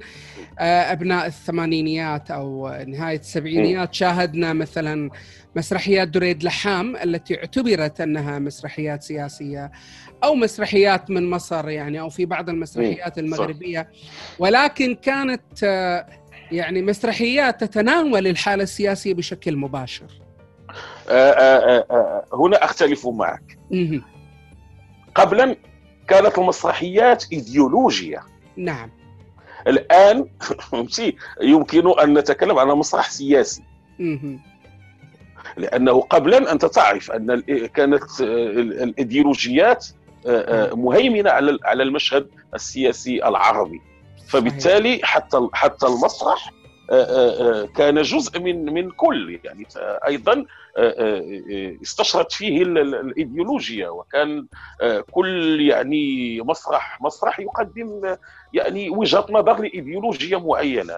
أبناء الثمانينيات أو نهاية السبعينيات شاهدنا مثلا مسرحيات دريد لحام التي اعتبرت أنها مسرحيات سياسية أو مسرحيات من مصر يعني أو في بعض المسرحيات المغربية ولكن كانت آه، يعني مسرحيات تتناول الحالة السياسية بشكل مباشر. آه، هنا أختلف معك. قبلا كانت المسرحيات إيديولوجية. نعم. الآن يمكن أن نتكلم على مسرح سياسي. لأنه قبلا أنت تعرف أن كانت الإيديولوجيات آه، آه، مهيمنة على على المشهد السياسي العربي. فبالتالي حتى حتى المسرح آه، كان جزء من من كل يعني أيضا استشرت فيه الإيديولوجيا. وكان كل يعني مسرح مسرح يقدم يعني وجهة نظر لايديولوجيا معينة.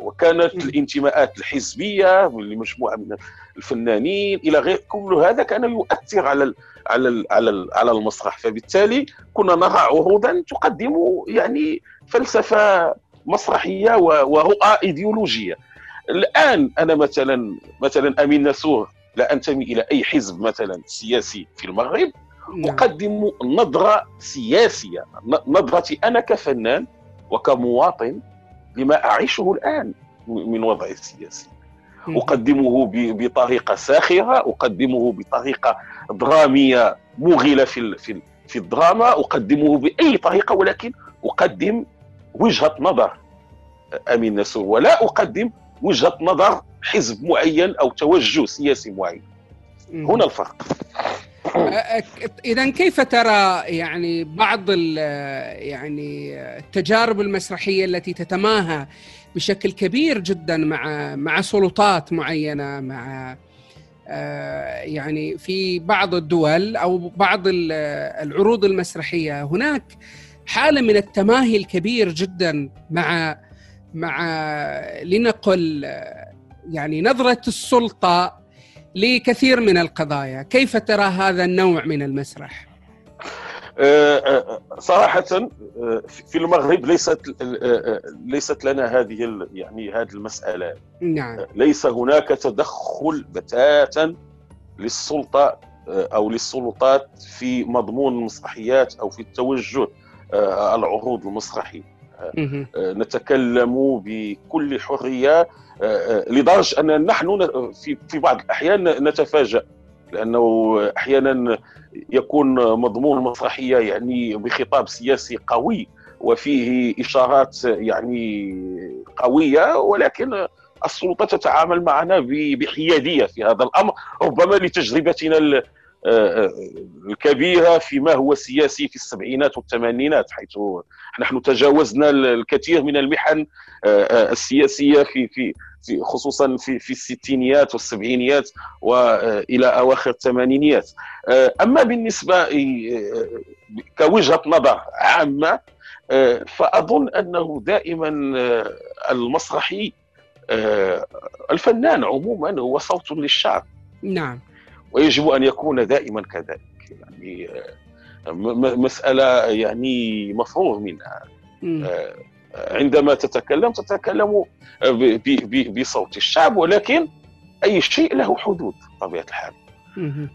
وكانت الانتماءات الحزبية لمجموعه من الفنانين إلى غير كل هذا كان يؤثر على على على على المسرح. فبالتالي كنا نرى عروضا تقدم يعني فلسفة مسرحية ورؤى إيديولوجية. الآن أنا مثلا مثلا أمين نسور لا أنتمي إلى أي حزب مثلا سياسي في المغرب. أقدم نظرة سياسية. نظرتي أنا كفنان وكمواطن لما أعيشه الآن من وضع السياسي. أقدمه بطريقة ساخرة أقدمه بطريقة درامية مغلة في في ال- في الدراما أقدمه بأي طريقة ولكن أقدم وجهة نظر. أمين نسور ولا أقدم وجهة نظر حزب معين أو توجه سياسي معين. هنا الفرق. اذا كيف ترى يعني بعض يعني التجارب المسرحية التي تتماهى بشكل كبير جدا مع مع سلطات معينة مع آه، يعني في بعض الدول أو بعض ال- العروض المسرحية. هناك حالة من التماهي الكبير جدا مع مع لنقل يعني نظرة السلطة لكثير من القضايا. كيف ترى هذا النوع من المسرح؟ آه، آه، صراحة آه، في المغرب ليست ليست لنا هذه يعني هذه المسألة. نعم. ليس هناك تدخل بتاتا للسلطة أو للسلطات في مضمون المسرحيات أو في التوجه العروض المسرحي نتكلم بكل حرية آه، آه، لدرجة أن نحن في بعض الأحيان نتفاجأ لأنه أحيانا يكون مضمون المسرحية يعني بخطاب سياسي قوي وفيه إشارات يعني قوية ولكن السلطة تتعامل معنا ب- بحيادية في هذا الأمر ربما لتجربتنا ال- آه، الكبيرة فيما هو سياسي في السبعينات والثمانينات حيث نحن تجاوزنا الكثير من المحن آه، آه، السياسية في في في خصوصا في في الستينيات والسبعينيات وإلى أواخر الثمانينيات. آه، أما بالنسبة آه، كوجهة نظر عامة آه، فأظن أنه دائما آه، المسرحي آه، الفنان عموما هو صوت للشعب. نعم. ويجب أن يكون دائما كذلك يعني آه، م- م- مسألة يعني مفروغ منها. آه، عندما تتكلم تتكلم بصوت الشعب ولكن أي شيء له حدود بطبيعة الحال.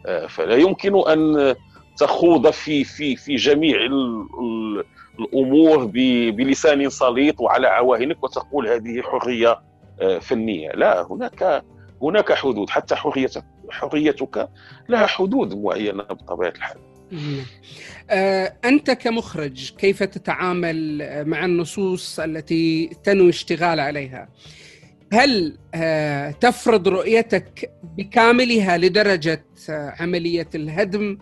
آه، فلا يمكن أن تخوض في في في جميع ال- ال- الأمور بلسان سليط وعلى عواهنك وتقول هذه حرية فنية لا هناك هناك حدود حتى حريتك حريتك لها حدود معينه بطبيعة الحال نعم. آه، أنت كمخرج كيف تتعامل مع النصوص التي تنوي اشتغال عليها؟ هل آه، تفرض رؤيتك بكاملها لدرجة آه، عملية الهدم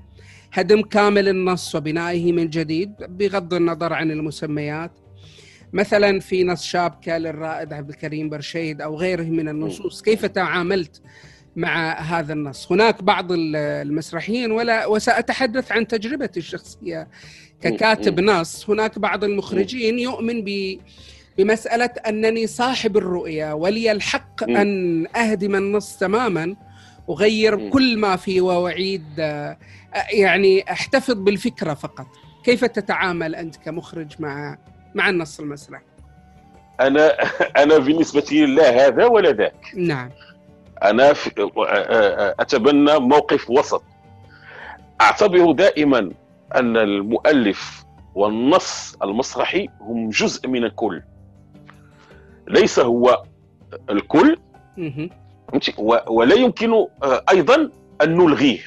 هدم كامل النص وبنائه من جديد بغض النظر عن المسميات مثلا في نص شابكة للرائد عبد الكريم برشيد أو غيره من النصوص كيف تعاملت مع هذا النص. هناك بعض ال- المسرحيين ولا وسأتحدث عن تجربتي الشخصية ككاتب نص. هناك بعض المخرجين يؤمن ب بمسألة أنني صاحب الرؤية ولي الحق. أن أهدم النص تماما أغير. كل ما فيه وأعيد آه، يعني أحتفظ بالفكرة فقط. كيف تتعامل أنت كمخرج مع مع النص المسرحي؟ أنا أنا بالنسبة لي لا هذا ولا ذاك. نعم. أنا أتبنى موقف وسط. أعتبر دائما أن المؤلف والنص المسرحي هم جزء من الكل. ليس هو الكل. ولا يمكن أيضا أن نلغيه.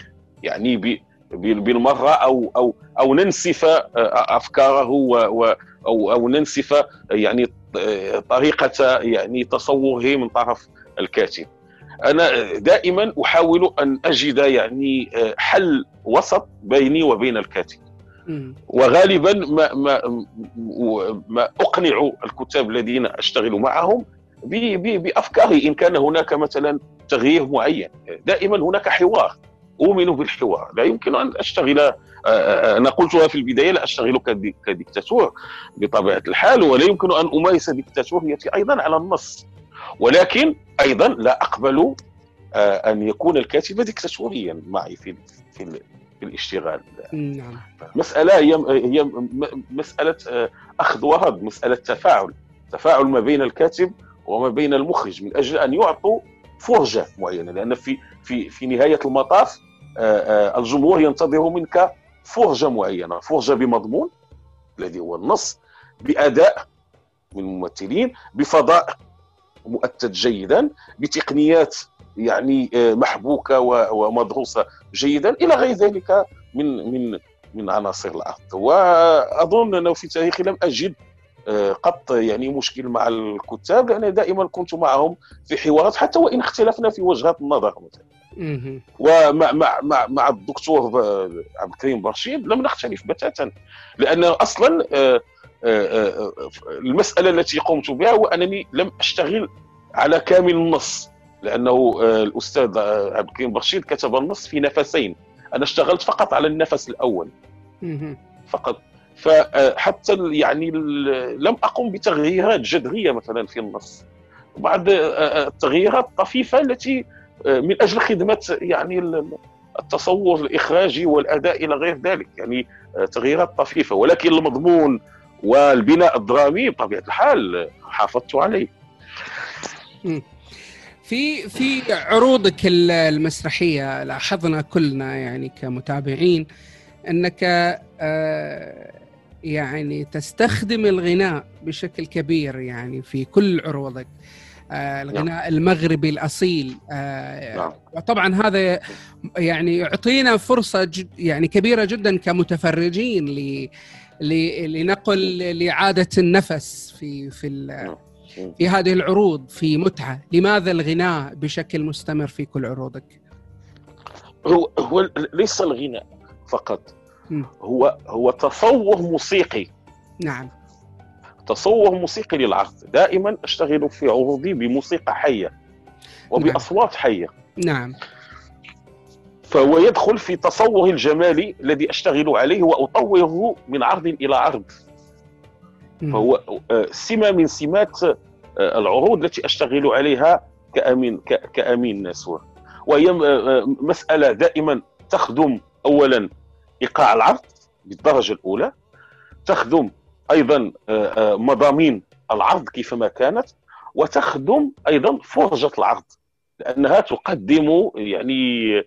يعني بالمرة أو أو أو ننسف أفكاره أو أو ننسف يعني طريقة يعني تصوره من طرف الكاتب. أنا دائما أحاول أن أجد يعني آه، حل وسط بيني وبين الكاتب. وغالبا ما ما ما أقنع الكتاب الذين أشتغل معهم بأفكاري. إن كان هناك مثلا تغيير معين دائما هناك حوار. أؤمن بالحوار. لا يمكن أن أشتغل آه، آه، أنا قلتها في البداية لا أشتغل كدي- كديكتاتور بطبيعة الحال ولا يمكن أن أمارس ديكتاتوريتي أيضا على النص. ولكن أيضا لا أقبل آه، أن يكون الكاتب ديكتاتوريا معي في في في الاشتغال. نعم. مسألة هي هي م- مسألة آه، أخذ ورد مسألة تفاعل. تفاعل ما بين الكاتب وما بين المخرج من أجل أن يعطوا فرجة معينة. لأن في في في نهاية المطاف آه، الجمهور ينتظر منك فرجة معينة. فرجة بمضمون الذي هو النص بأداء من الممثلين بفضاء مؤتت جيدا بتقنيات يعني آه، محبوكة ومدروسة جيدا إلى غير ذلك من من من عناصر العرض وأظن أنه في تاريخي لم أجد آه، قط يعني مشكل مع الكتاب لأن دائما كنت معهم في حوارات حتى وإن اختلفنا في وجهات النظر. مثلا ومع مع مع مع الدكتور عبد الكريم برشيد لم نختلف بتاتا لأن أصلا آه، المسألة التي قمت بها هو أنني لم أشتغل على كامل النص لأنه آه، الأستاذ آه، عبد الكريم برشيد كتب النص في نفسين أنا اشتغلت فقط على النفس الأول. فقط. فحتى آه، يعني لم أقم بتغييرات جذرية مثلا في النص. بعض التغييرات الطفيفة التي من أجل خدمة يعني التصور الإخراجي والأداء إلى غير ذلك يعني تغييرات طفيفة. ولكن المضمون والبناء الدرامي بطبيعة الحال حافظت عليه في في عروضك المسرحية لاحظنا كلنا يعني كمتابعين أنك آه، يعني تستخدم الغناء بشكل كبير يعني في كل عروضك آه، الغناء نعم. المغربي الأصيل آه، نعم. وطبعا هذا يعني يعطينا فرصة يعني كبيرة جدا كمتفرجين لنقل لاعاده النفس في في. في هذه العروض في متعة. لماذا الغناء بشكل مستمر في كل عروضك؟ هو هو ليس الغناء فقط. هو هو تصور موسيقي. نعم. تصور موسيقي للعرض. دائما أشتغل في عروضي بموسيقى حية وبأصوات نعم. حية. نعم. فهو يدخل في تصوري الجمالي الذي أشتغل عليه وأطوره من عرض إلى عرض. فهو آه، سمة من سمات آه، العروض التي أشتغل عليها كأمين كأمين نسور وهي آه، مسألة دائما تخدم اولا إيقاع العرض بالدرجة الأولى تخدم أيضا مضامين العرض كيفما كانت وتخدم أيضا فرجة العرض لأنها تقدم يعني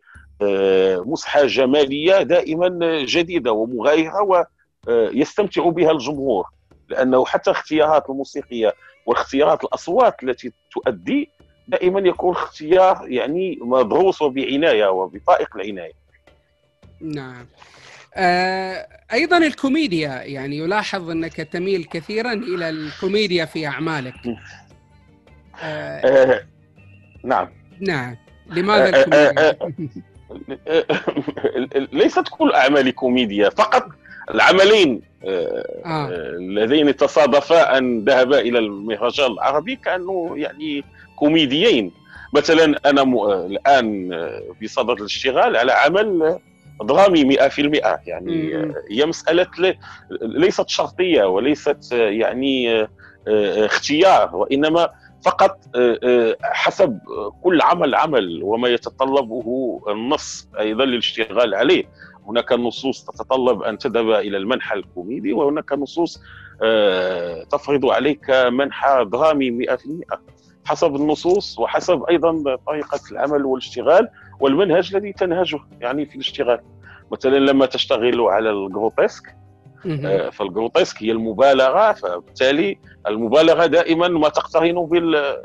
مسحه جمالية دائما جديدة ومغايرة ويستمتع بها الجمهور لأنه حتى اختيارات الموسيقية واختيارات الأصوات التي تؤدي دائما يكون اختيار يعني مدروس وبعناية وبطائق العناية. نعم. آه أيضا الكوميديا يعني يلاحظ أنك تميل كثيرا إلى الكوميديا في أعمالك. آه آه نعم. نعم. لماذا آه، الكوميديا؟ آه، آه، ليست كل اعمالي كوميديا فقط العملين آه. آه. اللذين تصادفا أن ذهبا إلى المهرجان العربي كانوا يعني كوميديين مثلا أنا م... الآن بصدد الاشتغال على عمل درامي 100% يعني مم. هي مسألة ليست شرطية وليست يعني اختيار وإنما فقط حسب كل عمل عمل وما يتطلبه النص أيضا للاشتغال عليه. هناك نصوص تتطلب أن تذهب إلى المنحى الكوميدي وهناك نصوص آه، تفرض عليك منحى درامي 100% حسب النصوص وحسب أيضا طريقة العمل والاشتغال والمنهج الذي تنهجه يعني في الاشتغال. مثلا لما تشتغل على ال grotesque آه، فال grotesque هي المبالغة فبالتالي المبالغة دائما ما تقترن بال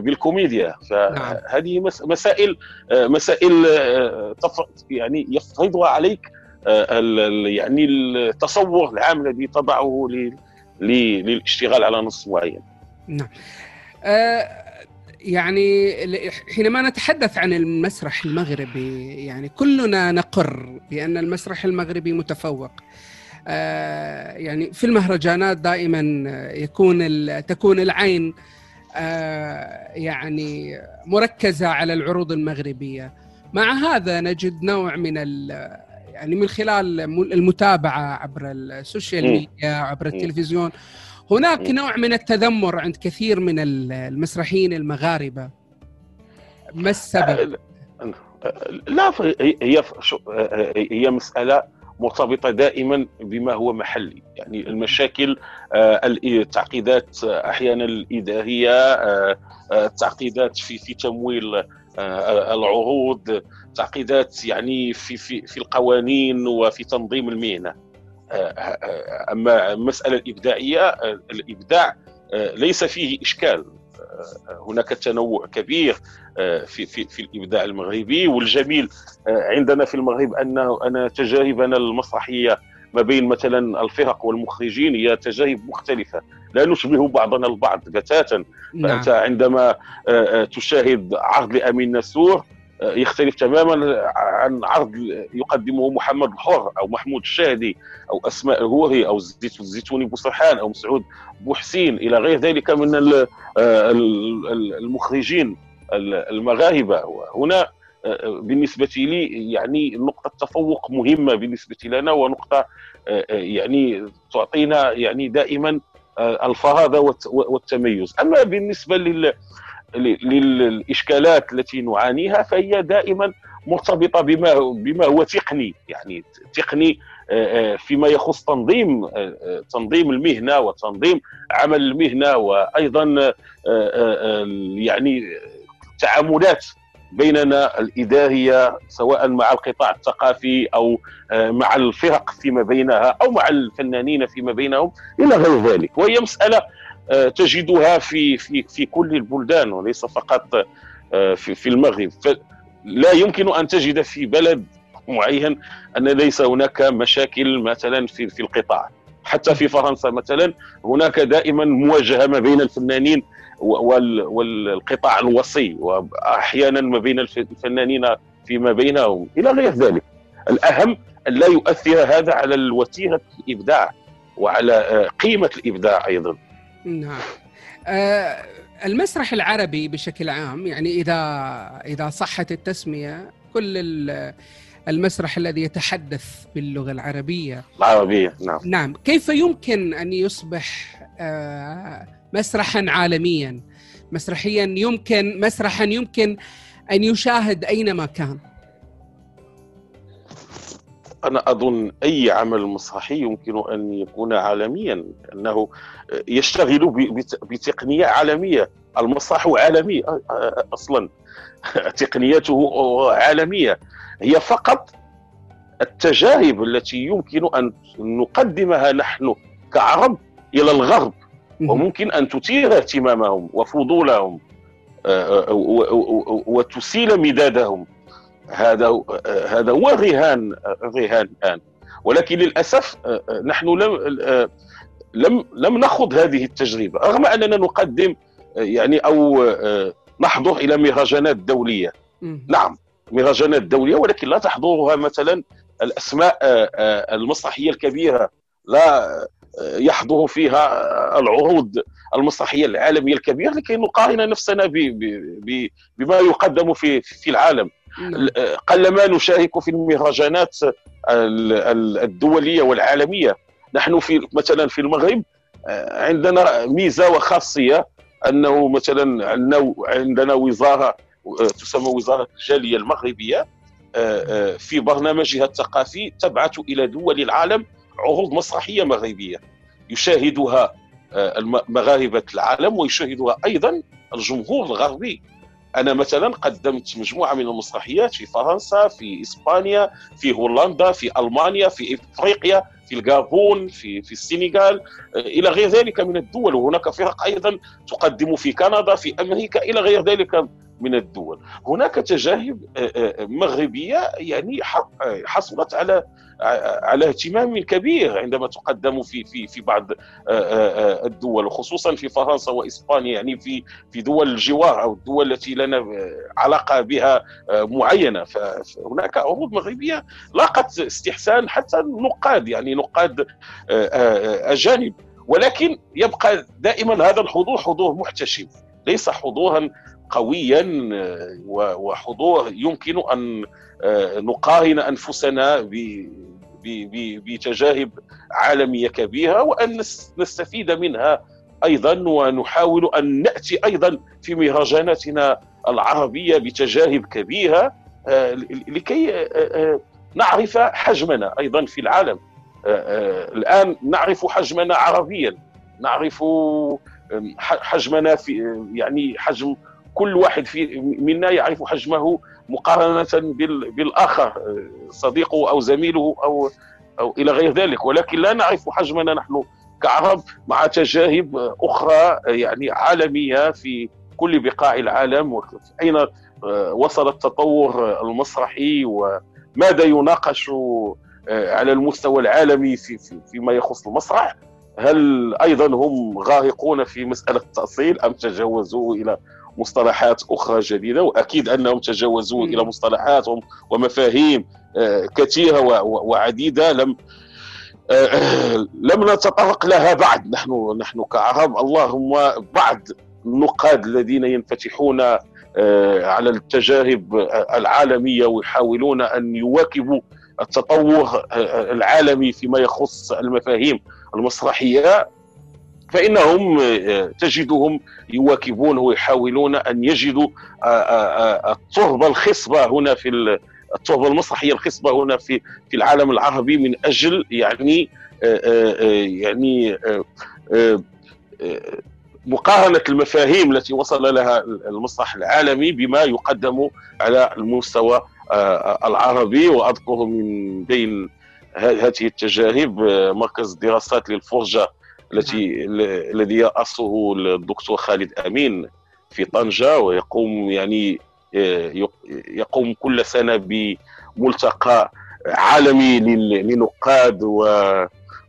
بالكوميديا. فهذه نعم. مسائل آه، مسائل آه، يعني يفرضها عليك يعني التصور العام الذي تضعه للاشتغال على نص معين. نعم. يعني حينما نتحدث عن المسرح المغربي يعني كلنا نقر بأن المسرح المغربي متفوق. يعني في المهرجانات دائما يكون تكون العين آه، يعني مركزة على العروض المغربية. مع هذا نجد نوع من يعني من خلال المتابعة عبر السوشيال ميديا عبر التلفزيون هناك نوع من التذمر عند كثير من المسرحيين المغاربة. ما السبب؟ لا هي هي مسألة مرتبطة دائما بما هو محلي. يعني المشاكل آه، التعقيدات أحيانا الإدارية آه، آه، التعقيدات في في تمويل العروض تعقيدات يعني في في في القوانين وفي تنظيم المهنة. أما المسألة الإبداعية الإبداع ليس فيه إشكال. هناك تنوع كبير في في في الإبداع المغربي والجميل عندنا في المغرب أن أن تجاربنا المسرحية ما بين مثلا الفرق والمخرجين هي تجارب مختلفة لا نشبه بعضنا البعض بتاتا نعم. فأنت عندما آه، آه، تشاهد عرض لأمين نسور آه، يختلف تماما عن عرض يقدمه محمد الحر أو محمود الشاهدي أو أسماء الهوري أو الزيتوني بوسرحان أو مسعود بوحسين إلى غير ذلك من المخرجين المغاربة. هنا بالنسبة لي يعني نقطة تفوق مهمة بالنسبة لنا ونقطة يعني تعطينا يعني دائما الفرادة والتميز. أما بالنسبة لل للإشكالات التي نعانيها فهي دائما مرتبطة بما بما هو تقني. يعني تقني فيما يخص تنظيم تنظيم المهنة وتنظيم عمل المهنة وأيضا يعني تعاملات بيننا الإدارية سواء مع القطاع الثقافي أو آه، مع الفرق فيما بينها أو مع الفنانين فيما بينهم إلى غير ذلك. وهي مسألة آه، تجدها في في في كل البلدان وليس فقط آه، في في المغرب. لا يمكن أن تجد في بلد معين أن ليس هناك مشاكل مثلا في في القطاع. حتى في فرنسا مثلا هناك دائما مواجهة ما بين الفنانين والقطاع الوصي واحيانا ما بين الفنانين فيما بينهم. إلى غير ذلك الأهم أن لا يؤثر هذا على وتيره الإبداع وعلى آه، قيمة الإبداع أيضا. نعم. آه المسرح العربي بشكل عام يعني إذا إذا صحت التسمية كل المسرح الذي يتحدث باللغة العربية. العربية نعم. نعم. كيف يمكن أن يصبح آه مسرحا عالميا؟ مسرحيا يمكن مسرحا يمكن أن يشاهد أينما كان. أنا أظن أي عمل مسرحي يمكن أن يكون عالميا أنه يشتغل بتقنية عالمية. المسرح عالمي أصلا تقنيته عالمية. هي فقط التجارب التي يمكن أن نقدمها نحن كعرب إلى الغرب. وممكن أن تثير اهتمامهم وفضولهم وتسيل مدادهم. هذا هذا هو الرهان الرهان الآن. ولكن للأسف نحن لم لم لم نخض هذه التجربة رغم أننا نقدم يعني أو نحضر إلى مهرجانات دولية. نعم مهرجانات دولية ولكن لا تحضرها مثلا الأسماء المسرحية الكبيرة لا يحضر فيها العروض المسرحية العالمية الكبيرة لكي نقارن نفسنا بما يقدم في في العالم. قلما نشارك في المهرجانات الدولية والعالمية. نحن في مثلا في المغرب عندنا ميزة وخاصية أنه مثلا عندنا وزارة تسمى وزارة الجالية المغربية في برنامجها الثقافي تبعث إلى دول العالم عروض مسرحية مغربية. يشاهدها آه، مغاربة العالم ويشاهدها أيضا الجمهور الغربي. أنا مثلا قدمت مجموعة من المسرحيات في فرنسا في إسبانيا في هولندا في ألمانيا في إفريقيا في الغابون في في السنغال آه، إلى غير ذلك من الدول. وهناك فرق أيضا تقدم في كندا في أمريكا إلى غير ذلك من الدول. هناك تجارب آه، مغربية يعني حصلت على على اهتمام كبير عندما تقدم في في في بعض آه، آه، آه، الدول وخصوصا في فرنسا وإسبانيا يعني في في دول الجوار أو الدول التي لنا علاقة بها معينة. فهناك عروض مغربية لاقت استحسان حتى النقاد يعني نقاد أجانب. ولكن يبقى دائما هذا الحضور حضور محتشم ليس حضورا قويا وحضور يمكن أن نقارن أنفسنا بتجارب عالمية كبيرة وأن نستفيد منها أيضا ونحاول أن نأتي أيضا في مهرجاناتنا العربية بتجارب كبيرة آه، لكي آه، آه، نعرف حجمنا أيضا في العالم. الآن نعرف حجمنا عربيا نعرف حجمنا في يعني حجم كل واحد في منا يعرف حجمه مقارنة بالآخر صديقه أو زميله أو أو إلى غير ذلك. ولكن لا نعرف حجمنا نحن كعرب مع تجارب أخرى يعني عالمية في كل بقاع العالم. أين آه، وصل التطور المسرحي؟ وماذا يناقش آه، على المستوى العالمي في فيما يخص المسرح؟ هل أيضا هم غارقون في مسألة التأصيل أم تجاوزوا إلى مصطلحات أخرى جديدة وأكيد أنهم تجاوزوا إلى مصطلحات ومفاهيم آه، كثيرة وعديدة لم لم نتطرق لها بعد. نحن نحن كعرب اللهم بعض النقاد الذين ينفتحون آه، على التجارب العالمية ويحاولون أن يواكبوا التطور العالمي فيما يخص المفاهيم المسرحية. فإنهم آه، تجدهم يواكبون ويحاولون أن يجدوا آه، التربة الخصبة هنا في التربة المسرحية الخصبة هنا في في العالم العربي من أجل يعني يعني مقارنة المفاهيم التي وصل لها المسرح العالمي بما يقدم على المستوى آه، العربي. وأذكر من بين هذه التجارب آه، مركز الدراسات للفرجة التي الذي يرأسه الدكتور خالد أمين في طنجة ويقوم يعني آه، يقوم كل سنة بملتقى عالمي لنقاد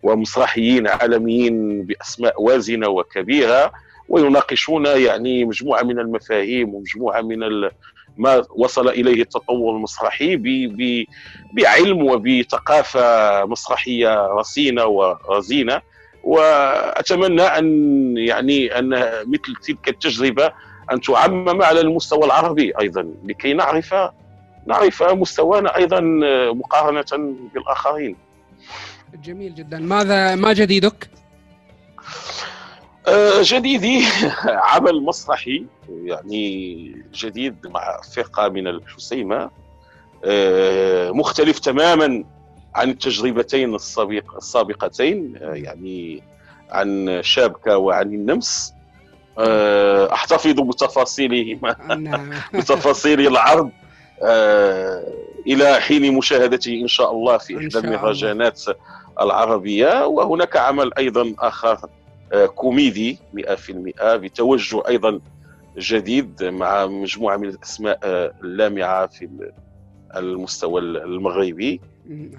ومسرحيين عالميين بأسماء وازنة وكبيرة. ويناقشون يعني مجموعة من المفاهيم ومجموعة من ما وصل إليه التطور المسرحي بعلم وبثقافة مسرحية رصينة ورزينة. وأتمنى أن يعني أن مثل تلك التجربة أن تعمم على المستوى العربي أيضا لكي نعرف نعرف مستوانا أيضا مقارنة بالآخرين. جميل جدا، ماذا ما جديدك؟ آه، جديدي عمل مسرحي يعني جديد مع فرقة من الحسيمة آه، مختلف تماما عن التجربتين السابق السابقتين آه، يعني عن شابكة وعن النمس. أحتفظ بتفاصيلهما نعم. بتفاصيل العرض إلى حين مشاهدته إن شاء الله في إحدى المهرجانات العربية. وهناك عمل أيضا آخر آه، كوميدي 100% بتوجه أيضا جديد مع مجموعة من الأسماء آه، اللامعة في المستوى المغربي.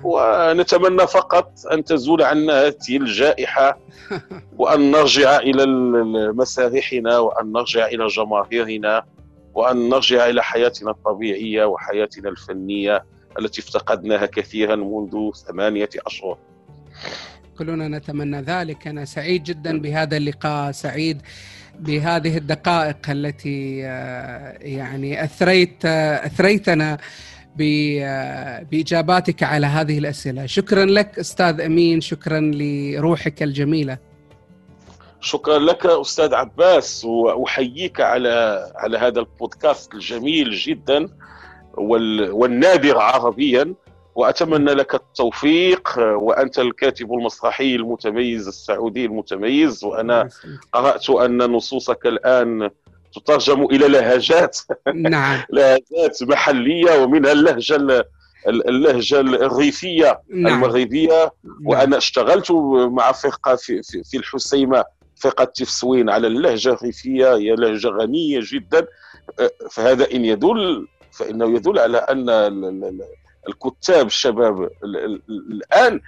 ونتمنى فقط أن تزول عنا هذه الجائحة وأن نرجع إلى مسارحنا وأن نرجع إلى جماهيرنا وأن نرجع إلى حياتنا الطبيعية وحياتنا الفنية التي افتقدناها كثيرا منذ ثمانية أشهر. كلنا نتمنى ذلك أنا سعيد جدا بهذا اللقاء سعيد بهذه الدقائق التي آه، يعني أثريت آه، أثريتنا بإجاباتك على هذه الأسئلة. شكرا لك أستاذ أمين شكرا لروحك الجميلة. شكرا لك أستاذ عباس وأحييك على على هذا البودكاست الجميل جدا والنادر عربيا وأتمنى لك التوفيق وأنت الكاتب المسرحي المتميز السعودي المتميز وأنا قرأت أن نصوصك الآن تترجم إلى لهجات. نعم. لهجات محلية ومنها اللهجة اللهجة الريفية نعم. المغربية. نعم. وأنا اشتغلت مع فرقة في, في, في الحسيمة فرقة تفسوين على اللهجة الريفية. هي لهجة غنية جدا. فهذا إن يدل فإنه يدل على أن الكتاب الشباب الآن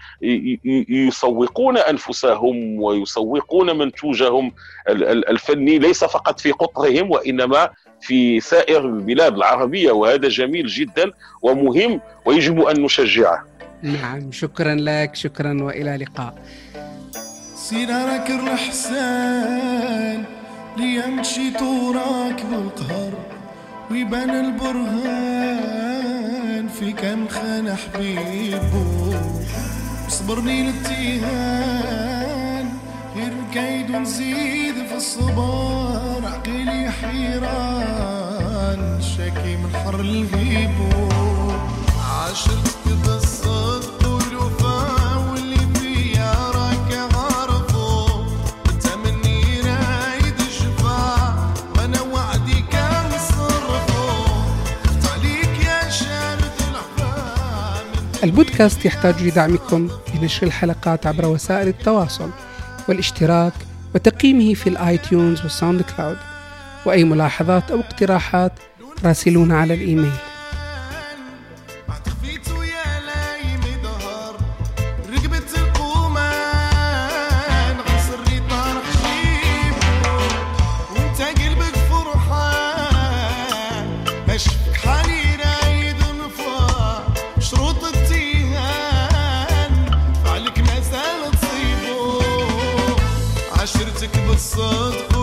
يسوقون أنفسهم ويسوقون منتوجهم الفني ليس فقط في قطرهم وإنما في سائر البلاد العربية وهذا جميل جدا ومهم ويجب أن نشجعه. نعم شكرا لك شكرا وإلى اللقاء. سيرارك الرحسان ليمشي طوراك بالقهر ويبان البرهان في كم خان حبيبه صبرني للتيهان غير كيد ونزيد في الصبار عقلي حيران شاكي من حر الغيبو عاشرت البودكاست يحتاج لدعمكم بنشر الحلقات عبر وسائل التواصل والاشتراك وتقييمه في الايتيونز والساوند كلاود. وأي ملاحظات أو اقتراحات راسلونا على الإيميل. فعلك